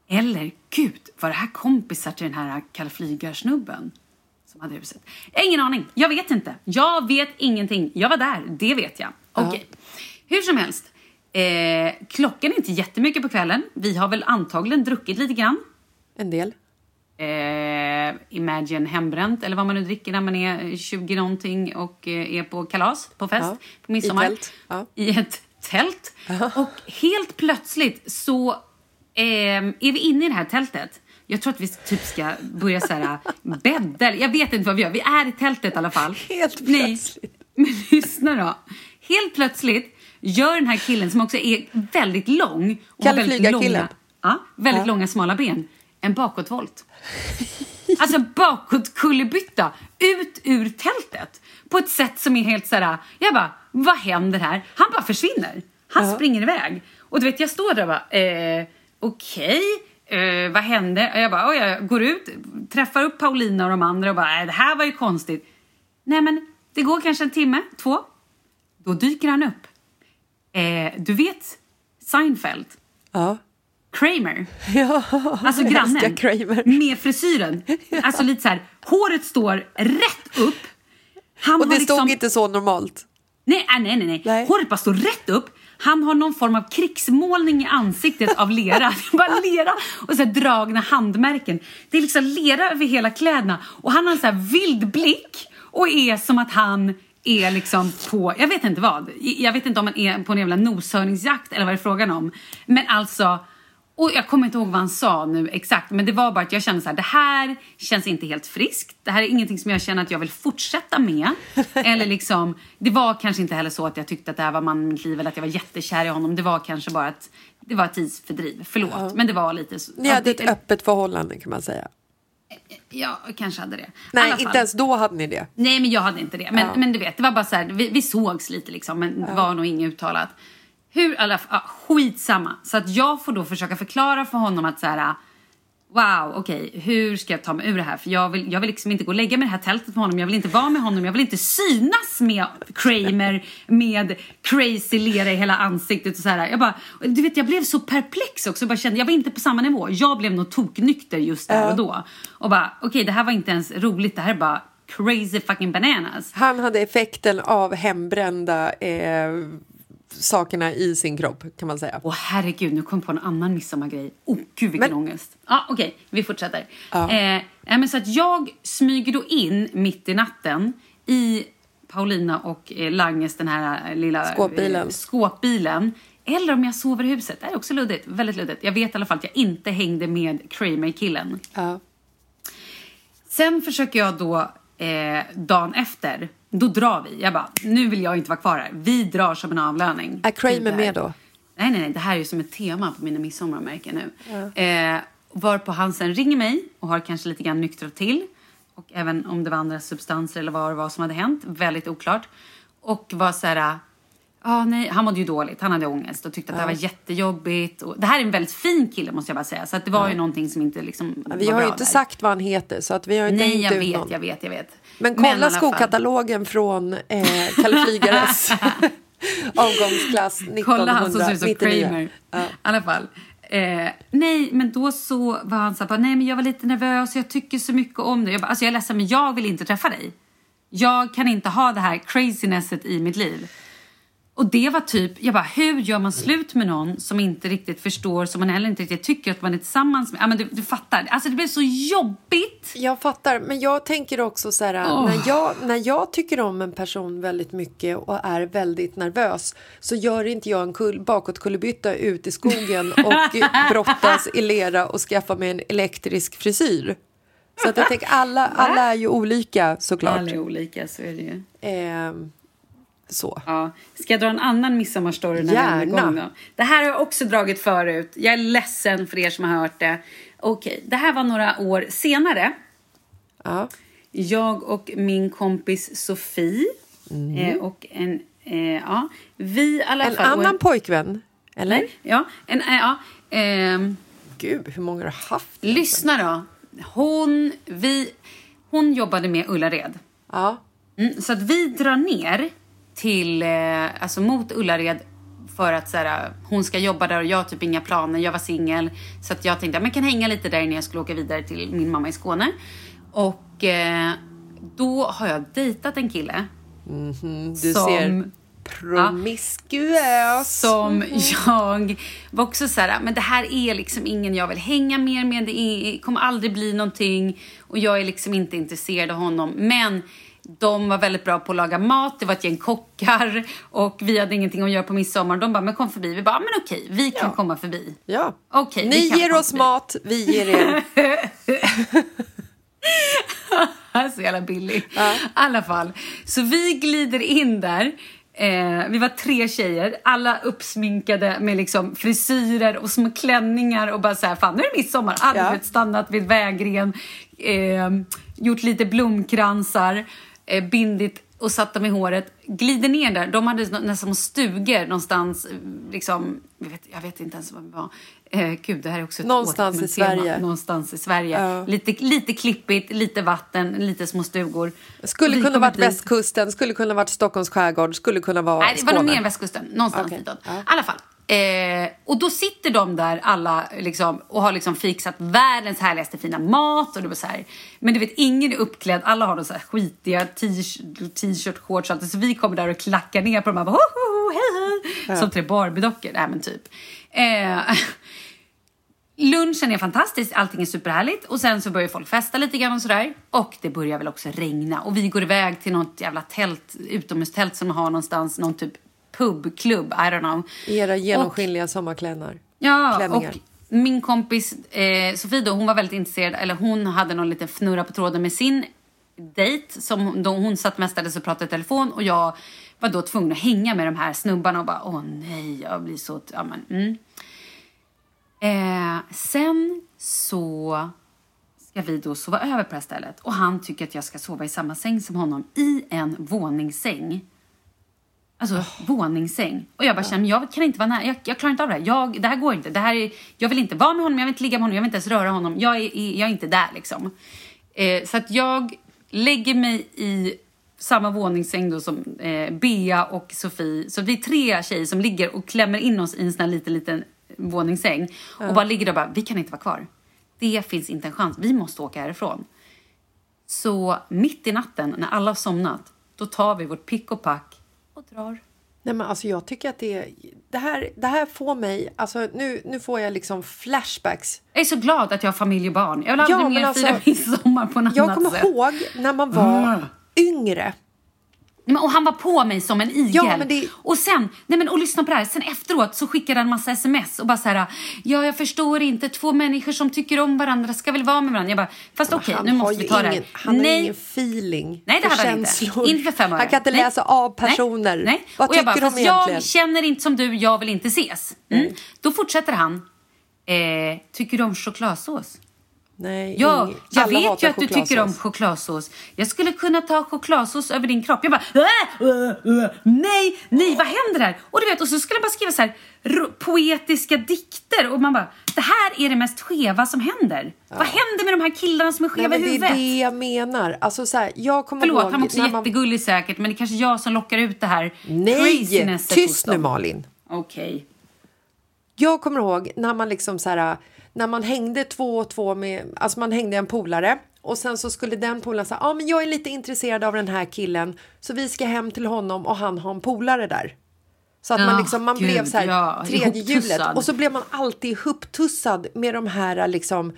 Eller, gud, var det här kompisar till den här Kalle Flygar-snubben? Som hade huset. Ingen aning. Jag vet inte. Jag vet ingenting. Jag var där, det vet jag. Okej. Hur som helst. Eh, klockan är inte jättemycket på kvällen. Vi har väl antagligen druckit lite grann. En del. eh, Imagine hembränt eller vad man nu dricker när man är 20 någonting och eh, är på kalas, på fest, Ja, på midsommar. i tält, ja. I ett tält. Och helt plötsligt så eh, är vi inne i det här tältet. Jag tror att vi typ ska börja så här bädda. eller Jag vet inte vad vi gör. Vi är i tältet i alla fall. Helt Nej, plötsligt. (laughs) men lyssna då. Helt plötsligt gör den här killen som också är väldigt lång. Och har Kalle väldigt Flygar-killen. långa- Ja, väldigt Ja. långa smala ben. En bakåtvolt. Alltså bakåt kullerbytta ut ur tältet. På ett sätt som är helt såhär, jag bara, vad händer här? Han bara försvinner. Han springer iväg. Och du vet, jag står där och bara, eh, okej, eh, vad hände? Och jag bara, oj, jag går ut, träffar upp Paulina och de andra och bara, det här var ju konstigt. Nej men, det går kanske en timme, två. Då dyker han upp. Eh, du vet Seinfeld? Ja. Kramer. (laughs) ja. Alltså grannen. Kramer. Med frisyren. (laughs) Alltså lite så här, håret står rätt upp. Han Och det liksom, stod inte så normalt. Nej, äh, nej, nej, nej. Nej. Håret bara står rätt upp. Han har någon form av krigsmålning i ansiktet av lera. (laughs) bara lera och så här dragna handmärken. Det är liksom lera över hela kläderna. Och han har en så här vild blick och är som att han är liksom på, jag vet inte vad. Jag vet inte om han är på en jävla noshörningsjakt eller vad det är frågan om. Men alltså, och jag kommer inte ihåg vad han sa nu exakt, men det var bara att jag kände så här, det här känns inte helt friskt. Det här är ingenting som jag känner att jag vill fortsätta med. (laughs) eller liksom, det var kanske inte heller så att jag tyckte att det här var mannen i mitt liv eller att jag var jättekär i honom. Det var kanske bara att det var ett tidsfördriv. Förlåt, men det var lite så. Ni hade ett öppet förhållande kan man säga. Ja, kanske hade det. Nej, inte ens då hade ni det. Nej, men jag hade inte det. Men, Ja. men du vet, det var bara så här, vi, vi sågs lite liksom, men det var nog inget uttalat. Hur, alla, ja, skitsamma. Så att jag får då försöka förklara för honom att så här, wow, okej, hur ska jag ta mig ur det här? För jag vill, jag vill liksom inte gå och lägga mig i det här tältet med honom. Jag vill inte vara med honom. Jag vill inte synas med Kramer med crazy lera i hela ansiktet och så här. Jag bara, du vet, jag blev så perplex också. Jag bara kände, jag var inte på samma nivå. Jag blev nog toknykter just där och då. Och bara, okej, det här var inte ens roligt. Det här är bara crazy fucking bananas. Han hade effekten av hembrända eh, sakerna i sin kropp kan man säga. Åh herregud, nu kom jag på en annan midsommargrej. Åh gud vilken Men- ångest. Ja, okej, vi fortsätter. Ja. Eh, men så att jag smyger då in mitt i natten i Paulina och eh, Langes den här eh, lilla Skåpbilen. Eh, skåpbilen. Eller om jag sover i huset. Det är också luddigt. Väldigt luddigt. Jag vet i alla fall att jag inte hängde med Kramer-killen. Ja. Sen försöker jag då eh, dagen efter, då drar vi. Jag bara, nu vill jag inte vara kvar här. Vi drar som en avlöning. Är Kramer med då? Nej, nej, nej. Det här är ju som ett tema på mina midsommarmärken nu. Eh, varpå han sen ringer mig och har kanske lite grann nyktrat till. Och även om det var andra substanser eller vad det var som hade hänt. Väldigt oklart. Och var så här... Ja, nej, han mådde ju dåligt. Han hade ångest och tyckte att det här var jättejobbigt. Och det här är en väldigt fin kille måste jag bara säga. Så att det var ju någonting som inte liksom Vi har ju inte där. sagt vad han heter så att vi har inte Nej, jag vet, någon. jag vet, jag vet. Men kolla fall. skokatalogen från eh, Kalle Flygares (laughs) avgångsklass Kolla han som ser ut som 1999. Kramer. I Ja. alla fall. Eh, nej, men då så var han så här, nej men jag var lite nervös, jag tycker så mycket om dig. Jag bara, alltså jag är ledsen men jag vill inte träffa dig. Jag kan inte ha det här crazinesset i mitt liv. Och det var typ, jag bara, hur gör man slut med någon som inte riktigt förstår, som man heller inte riktigt tycker att man är tillsammans med? Ja men du, du fattar, alltså det blev så jobbigt. Jag fattar, men jag tänker också så här, Åh. när, jag, när jag tycker om en person väldigt mycket och är väldigt nervös så gör inte jag en kull, bakåtkullerbytta ut i skogen (laughs) och brottas i lera och skaffa mig en elektrisk frisyr. Så att jag tänker, alla, alla är ju olika såklart. Alla är olika, så är det ju. Ehm, så. Ja. Ska jag dra en annan midsommarstory när Gärna. igång då? Det här har jag också dragit förut. Jag är ledsen för er som har hört det. Okej, det här var några år senare. Ja. Jag och min kompis Sofie eh, och en... Eh, ja, vi i alla En fall... annan pojkvän, eller? Nej, ja, en, eh, ja, ehm, Gud, hur många har du haft? lyssna då. Hon, vi, hon jobbade med Ullared. Ja. Mm, så att vi drar ner till, eh, alltså mot Ullared för att så här, hon ska jobba där och jag har typ inga planer. Jag var singel. Så att jag tänkte att jag kan hänga lite där innan jag skulle åka vidare till min mamma i Skåne. Och eh, då har jag dejtat en kille. Du Som- ser promiskuös. Som jag var också så här, men det här är liksom ingen jag vill hänga mer med. Det är, kommer aldrig bli någonting. Och jag är liksom inte intresserad av honom. Men de var väldigt bra på att laga mat. Det var ett gäng kockar. Och vi hade ingenting att göra på midsommar. De bara, men kom förbi. Vi bara, men okej, vi kan komma förbi. Ja. Okej, vi Ni ger oss förbi. mat, vi ger er. (laughs) så jävla billig. I alla fall. Så vi glider in där. Eh, vi var tre tjejer, alla uppsminkade med liksom frisyrer och små klänningar och bara så här, fan nu är det midsommar. Alla Ja. ja. stannat vid vägren, eh, gjort lite blomkransar, eh, bindit och satt dem i håret. Glider ner där, de hade nästan stugor någonstans, liksom, jag vet, jag vet inte ens vad det var. Eh, gud, det här är också ett Någonstans i tema. Sverige. Någonstans i Sverige. Ja. Lite, lite klippigt, lite vatten, lite små stugor. Skulle Vi kunna varit dit. västkusten, skulle kunna varit Stockholms skärgård, skulle kunna vara Nej, det var nog mer västkusten. Någonstans Okej, ditåt. ja. I alla fall. Eh, och då sitter de där alla liksom, och har liksom fixat världens härligaste fina mat. Och det var så här. Men du vet, ingen är uppklädd. Alla har de så här skitiga t-shirt, shorts. och allt. Så vi kommer där och klackar ner på dem. och Bara, hej, hej. Som tre Barbie-dockor. Nej, men typ. Eh, (laughs) Lunchen är fantastisk, allting är superhärligt och sen så börjar folk festa lite grann och sådär. Och det börjar väl också regna och vi går iväg till något jävla tält, utomhustält som har någonstans, någon typ pubklubb, I don't know. Era genomskinliga sommarklänningar. Ja, klänningar. och min kompis eh, Sofie då, hon var väldigt intresserad, eller hon hade någon liten fnurra på tråden med sin dejt som då hon satt mestadels och pratade i telefon och jag var då tvungen att hänga med de här snubbarna och bara åh nej, jag blir så... Ja, men, mm. eh, sen så ska vi då sova över på det här stället och han tycker att jag ska sova i samma säng som honom i en våningssäng. Alltså våningssäng. Och jag bara känner, jag kan inte vara nära, jag, jag klarar inte av det här. Jag, det här går inte. Det här är, jag vill inte vara med honom, jag vill inte ligga med honom, jag vill inte ens röra honom. Jag är, jag är inte där liksom. Eh, så att jag lägger mig i samma våningssäng då som eh, Bea och Sofie. Så vi är tre tjejer som ligger och klämmer in oss i en sån här liten, liten våningssäng. Och bara ligger där och bara, vi kan inte vara kvar. Det finns inte en chans, vi måste åka härifrån. Så mitt i natten, när alla har somnat, då tar vi vårt pick och pack och drar. Nej, men alltså jag tycker att det, det, här, det här får mig... Alltså nu, nu får jag liksom flashbacks. Jag är så glad att jag har familj och barn. Jag vill aldrig Ja, mer alltså, fira midsommar på något Jag annat kommer sätt. ihåg när man var yngre. Men, och han var på mig som en igel. Ja, det- Och sen, nej men och lyssna på det här, sen efteråt så skickade han en massa sms och bara så här, ja jag förstår inte, två människor som tycker om varandra ska väl vara med varandra. Jag bara, fast okej han nu måste vi ta det ingen, här. Han nej, har ingen feeling Nej, det för hade han inte. känslor. Inte för fem. Han kan inte Nej. läsa av Nej. personer. Nej. Vad och jag tycker bara, de fast egentligen? jag känner inte som du, jag vill inte ses. Mm. Då fortsätter han, eh, tycker du om chokladsås? Nej, Ja, ing- jag vet ju att du tycker om chokladsås. Jag skulle kunna ta chokladsås över din kropp. Jag bara, äh, äh, äh, nej, nej, vad händer här? Och du vet, och så skulle jag bara skriva så här poetiska dikter och man bara, det här är det mest skeva som händer. Vad händer med de här killarna som är Nej, skeva men i det är huvudet? det jag menar. Alltså, så här, jag kommer Förlåt, ihåg han var också när man... jättegullig säkert, men det är kanske jag som lockar ut det här Nej, tyst nu. Malin. Okej. Jag kommer ihåg när man liksom så här, när man hängde två och två med, alltså man hängde en polare och sen så skulle den polaren säga, ja ah, men jag är lite intresserad av den här killen så vi ska hem till honom och han har en polare där. Så att man Ja, liksom, man gud, blev så här ja, tredje hjulet och så blev man alltid ihoptussad med de här liksom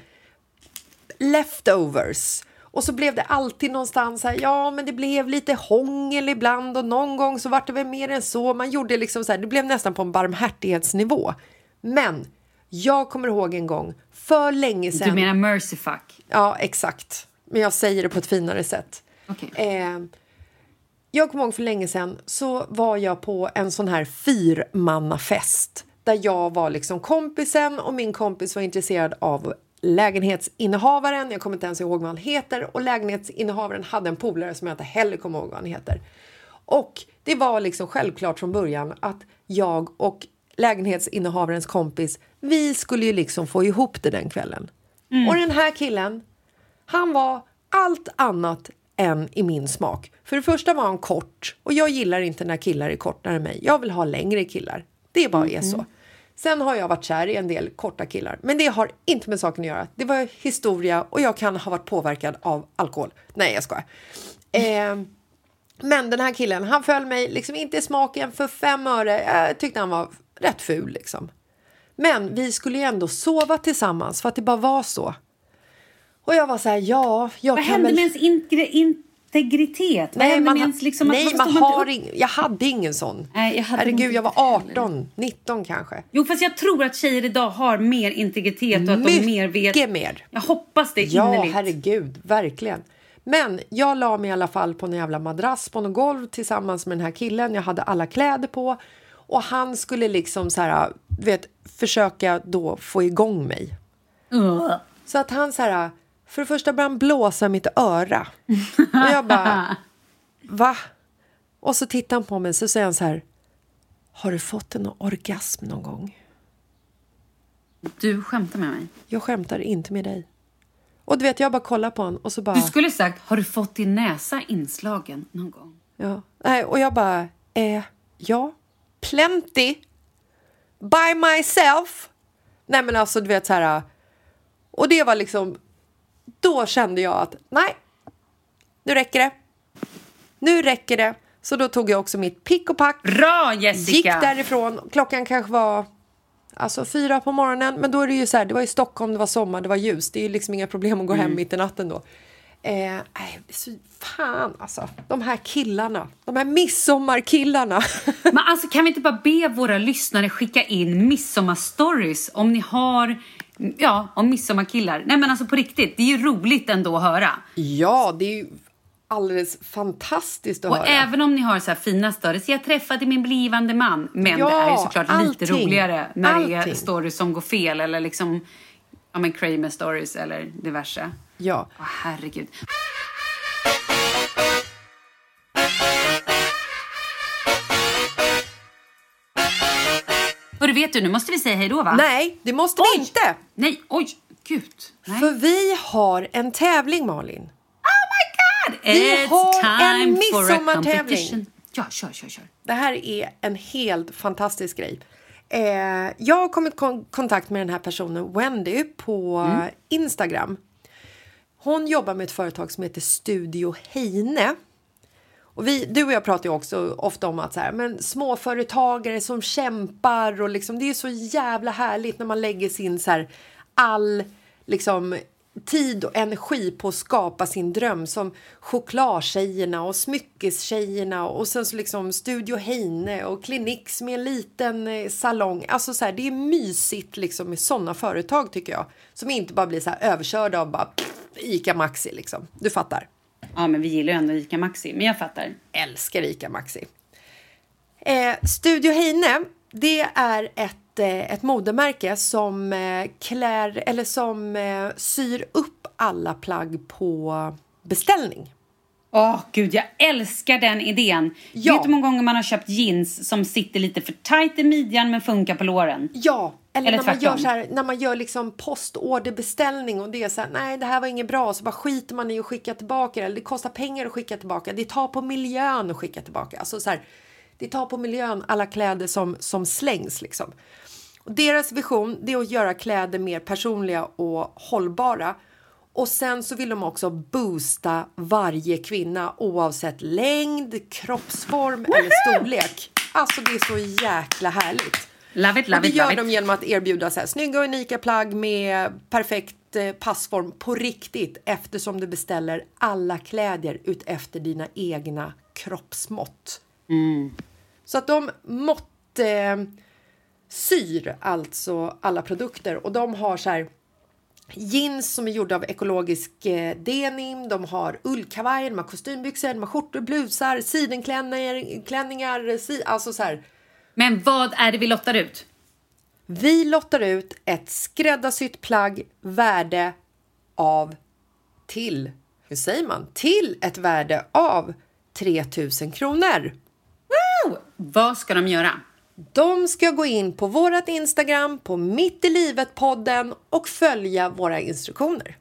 leftovers. Och så blev det alltid någonstans så här, ja men det blev lite hångel ibland och någon gång så var det väl mer än så. Man gjorde liksom så här, det blev nästan på en barmhärtighetsnivå. Men jag kommer ihåg en gång för länge sedan. Du menar mercy fuck? Ja, exakt. Men jag säger det på ett finare sätt. Okej. Eh, jag kommer ihåg för länge sedan så var jag på en sån här fyrmannafest där jag var liksom kompisen och min kompis var intresserad av lägenhetsinnehavaren. Jag kommer inte ens ihåg vad han heter och lägenhetsinnehavaren hade en polare som jag inte heller kommer ihåg vad han heter. Och det var liksom självklart från början att jag och lägenhetsinnehavarens kompis, vi skulle ju liksom få ihop det den kvällen. Och den här killen, han var allt annat än i min smak. För det första var han kort och jag gillar inte när killar är kortare än mig. Jag vill ha längre killar. Det bara är så. Sen har jag varit kär i en del korta killar, men det har inte med saken att göra. Det var historia och jag kan ha varit påverkad av alkohol. Nej, jag skojar. Eh, men den här killen, han föll mig liksom inte i smaken för fem öre. Jag tyckte han var rätt ful liksom. Men vi skulle ju ändå sova tillsammans för att det bara var så. Och jag var så här, ja, jag Vad kan hände väl... med ens integre- integritet? Vad Nej, man, med ens liksom... nej man stod har ing, jag hade ingen sån. Nej, jag hade Herregud, jag var inte heller. 18, 19 kanske. Jo, fast jag tror att tjejer idag har mer integritet och att de mer vet... Mycket mer. Jag hoppas det Ja, innerligt. herregud, verkligen. Men jag la mig i alla fall på en jävla madrass på något golv tillsammans med den här killen. Jag hade alla kläder på och han skulle liksom så här, vet, försöka då få igång mig. Ugh. Så att han så här, för det första började han blåsa mitt öra. Och jag bara, (laughs) va? Och så tittar han på mig så säger han så här, har du fått en orgasm någon gång? Du skämtar med mig. Jag skämtar inte med dig. Och du vet, jag bara kollar på honom och så bara... Du skulle sagt, har du fått din näsa inslagen någon gång? Ja. Nej, och jag bara, eh, ja, plenty. By myself. Nej men alltså du vet så här. Och det var liksom, då kände jag att nej, nu räcker det. Nu räcker det. Så då tog jag också mitt pick och pack. Bra Jessica! Gick därifrån. Klockan kanske var alltså fyra på morgonen. Men då är det ju så här, det var i Stockholm, det var sommar, det var ljus. Det är ju liksom inga problem att gå hem mitt i natten då. Eh, så, fan alltså. De här killarna. De här midsommarkillarna. (laughs) Men alltså kan vi inte bara be våra lyssnare skicka in midsommarstories om ni har, ja, om midsommarkillar. Nej men alltså på riktigt, det är ju roligt ändå att höra. ja, det är ju alldeles fantastiskt att Och höra. även om ni har så här fina stories, jag träffade min blivande man. Men Ja, det är ju såklart lite allting. roligare när det är Allting. stories som går fel eller liksom, ja men Kramer stories eller diverse. Ja. Åh herregud. Hörru, vet du, nu måste vi säga hej då va? Nej, det måste vi inte. Nej, oj, gud. Nej. För vi har en tävling, Malin. Vi It's har en midsommartävling. Ja, kör, kör, kör. Det här är en helt fantastisk grej. Eh, jag har kommit i kon- kontakt med den här personen, Wendy, på Instagram. Hon jobbar med ett företag som heter Studio Heine. Och vi, du och jag pratar ju också ofta om att så här, men småföretagare som kämpar och liksom, det är så jävla härligt när man lägger sin så här, all liksom, tid och energi på att skapa sin dröm som chokladtjejerna och smyckestjejerna och sen så liksom Studio Heine och Cliniques med en liten eh, salong. Alltså så här, det är mysigt liksom med sådana företag tycker jag. Som inte bara blir så här överkörda av bara pff, Ica Maxi liksom. Du fattar. Ja, men vi gillar ju ändå Ica Maxi, men jag fattar. älskar Ica Maxi. Eh, Studio Heine, det är ett, eh, ett modemärke som eh, klär eller som eh, syr upp alla plagg på beställning. Åh gud, jag älskar den idén. Ja. Vet du hur många gånger man har köpt jeans som sitter lite för tight i midjan men funkar på låren? Ja, eller, Eller när, man gör så här, när man gör liksom postorderbeställning och det är så här, nej det här var inget bra, så bara skiter man i att skicka tillbaka det. Eller det kostar pengar att skicka tillbaka, det tar på miljön att skicka tillbaka. Alltså så här, det tar på miljön alla kläder som, som slängs liksom. Och deras vision det är att göra kläder mer personliga och hållbara. Och sen så vill de också boosta varje kvinna oavsett längd, kroppsform eller storlek. Alltså det är så jäkla härligt. Love it, Och love det it, gör de genom att erbjuda så här, snygga och unika plagg med perfekt eh, passform på riktigt eftersom du beställer alla kläder ut efter dina egna kroppsmått. Mm. Så att de mått eh, syr alltså alla produkter och de har så här jeans som är gjorda av ekologisk eh, denim, de har ullkavajer, de har kostymbyxor, de har skjortor, blusar, sidenklänningar, klänningar, si, alltså så här Men vad är det vi lottar ut? vi lottar ut ett skräddarsytt plagg värde av till, hur säger man, till ett värde av 3000 kronor. Vad ska de göra? De ska gå in på vårt Instagram, på Mitt i livet-podden och följa våra instruktioner.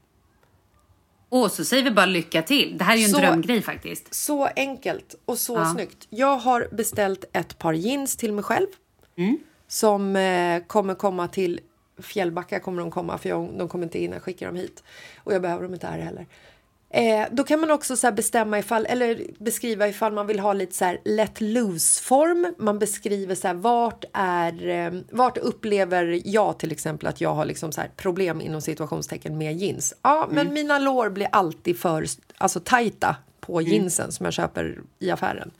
Och så säger vi bara lycka till. Det här är ju en Så- drömgrej faktiskt. Så enkelt och så Ja. snyggt. Jag har beställt ett par jeans till mig själv. Mm. Som eh, kommer komma till Fjällbacka kommer de komma för jag, de kommer inte hinna skicka dem hit. Och jag behöver dem inte här heller. Eh, då kan man också så bestämma ifall, eller beskriva ifall man vill ha lite så här let loose-form. Man beskriver så här vart är, eh, vart upplever jag till exempel att jag har liksom så problem inom situationstecken med jeans. Ja, men mina lår blir alltid för alltså, tajta på jeansen som jag köper i affären.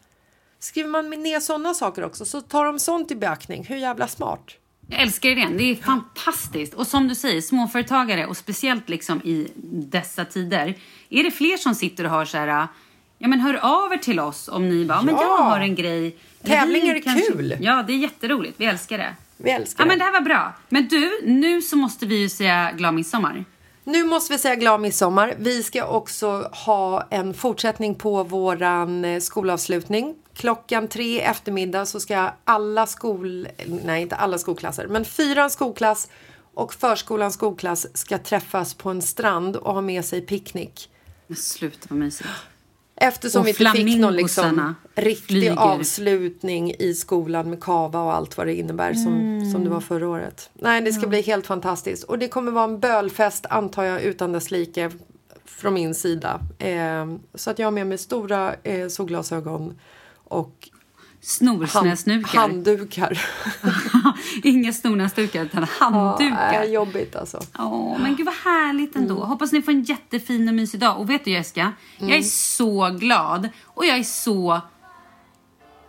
Skriver man ner sådana saker också så tar de sånt i beaktning. Hur jävla smart? Jag älskar idén. Det är fantastiskt. Och som du säger, småföretagare och speciellt liksom i dessa tider. Är det fler som sitter och har så här, ja men hör av er till oss om ni bara, ja. men jag Ja. har en grej. Tävlingar är kul. Ja, det är jätteroligt. Vi älskar det. Vi älskar Ja, men det. det här var bra. Men du, nu så måste vi ju säga glad midsommar. Nu måste vi säga glad midsommar. Vi ska också ha en fortsättning på våran eh, skolavslutning. Klockan tre i eftermiddag så ska alla skol... Nej, inte alla skolklasser, men fyran skolklass och förskolans skolklass ska träffas på en strand och ha med sig picknick. Men sluta vad mysigt. Eftersom vi inte fick någon liksom riktig flyger. avslutning i skolan med kava och allt vad det innebär som, Mm. som det var förra året. Nej, det ska bli helt fantastiskt. Och det kommer vara en bölfest antar jag utan dess like från min sida. Eh, så att jag har med mig stora eh, solglasögon och snorsnösnukar. handdukar. (laughs) Inga snorsnösdukar utan Ja, handdukar. äh, jobbigt alltså. Åh, men gud vad härligt ändå. Mm. Hoppas ni får en jättefin och mysig dag. Och vet du Jessica, jag Mm. är så glad och jag är så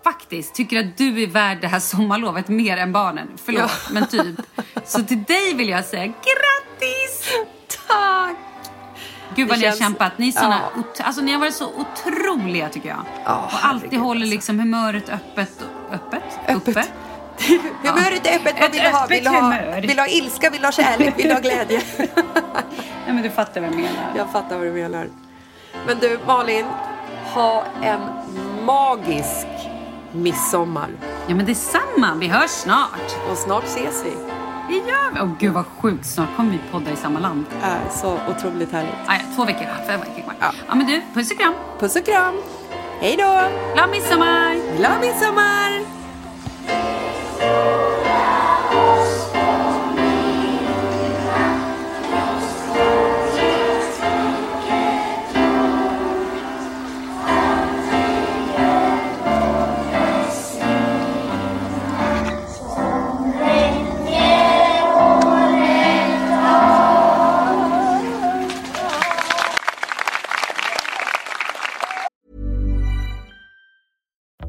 faktiskt tycker att du är värd det här sommarlovet mer än barnen. Förlåt, men typ. Så till dig vill jag säga grattis! (laughs) Tack! Gud vad ni har kämpat. Ni, är såna, Ja. alltså, ni har varit så otroliga tycker jag. Ja, och alltid herregud, håller alltså. liksom humöret öppet. Öppet? Öppet. Uppe? (laughs) Humöret är öppet. Vad vill du ha? Vill du ha, vill ha ilska? Vill du ha kärlek? Vill du ha glädje? (laughs) (laughs) Ja, men du fattar vad jag menar. Jag fattar vad du menar. Men du Malin, ha en magisk midsommar. Ja men detsamma. Vi hörs snart. Och snart ses vi. Det gör vi. Åh gud vad sjukt. Snart kommer vi podda i samma land. Äh, så otroligt härligt. Ah, ja, två veckor kvar. Två veckor kvar. Ja. ja men du, puss och kram. Puss och kram. Hej då! Glad midsommar! Glad midsommar!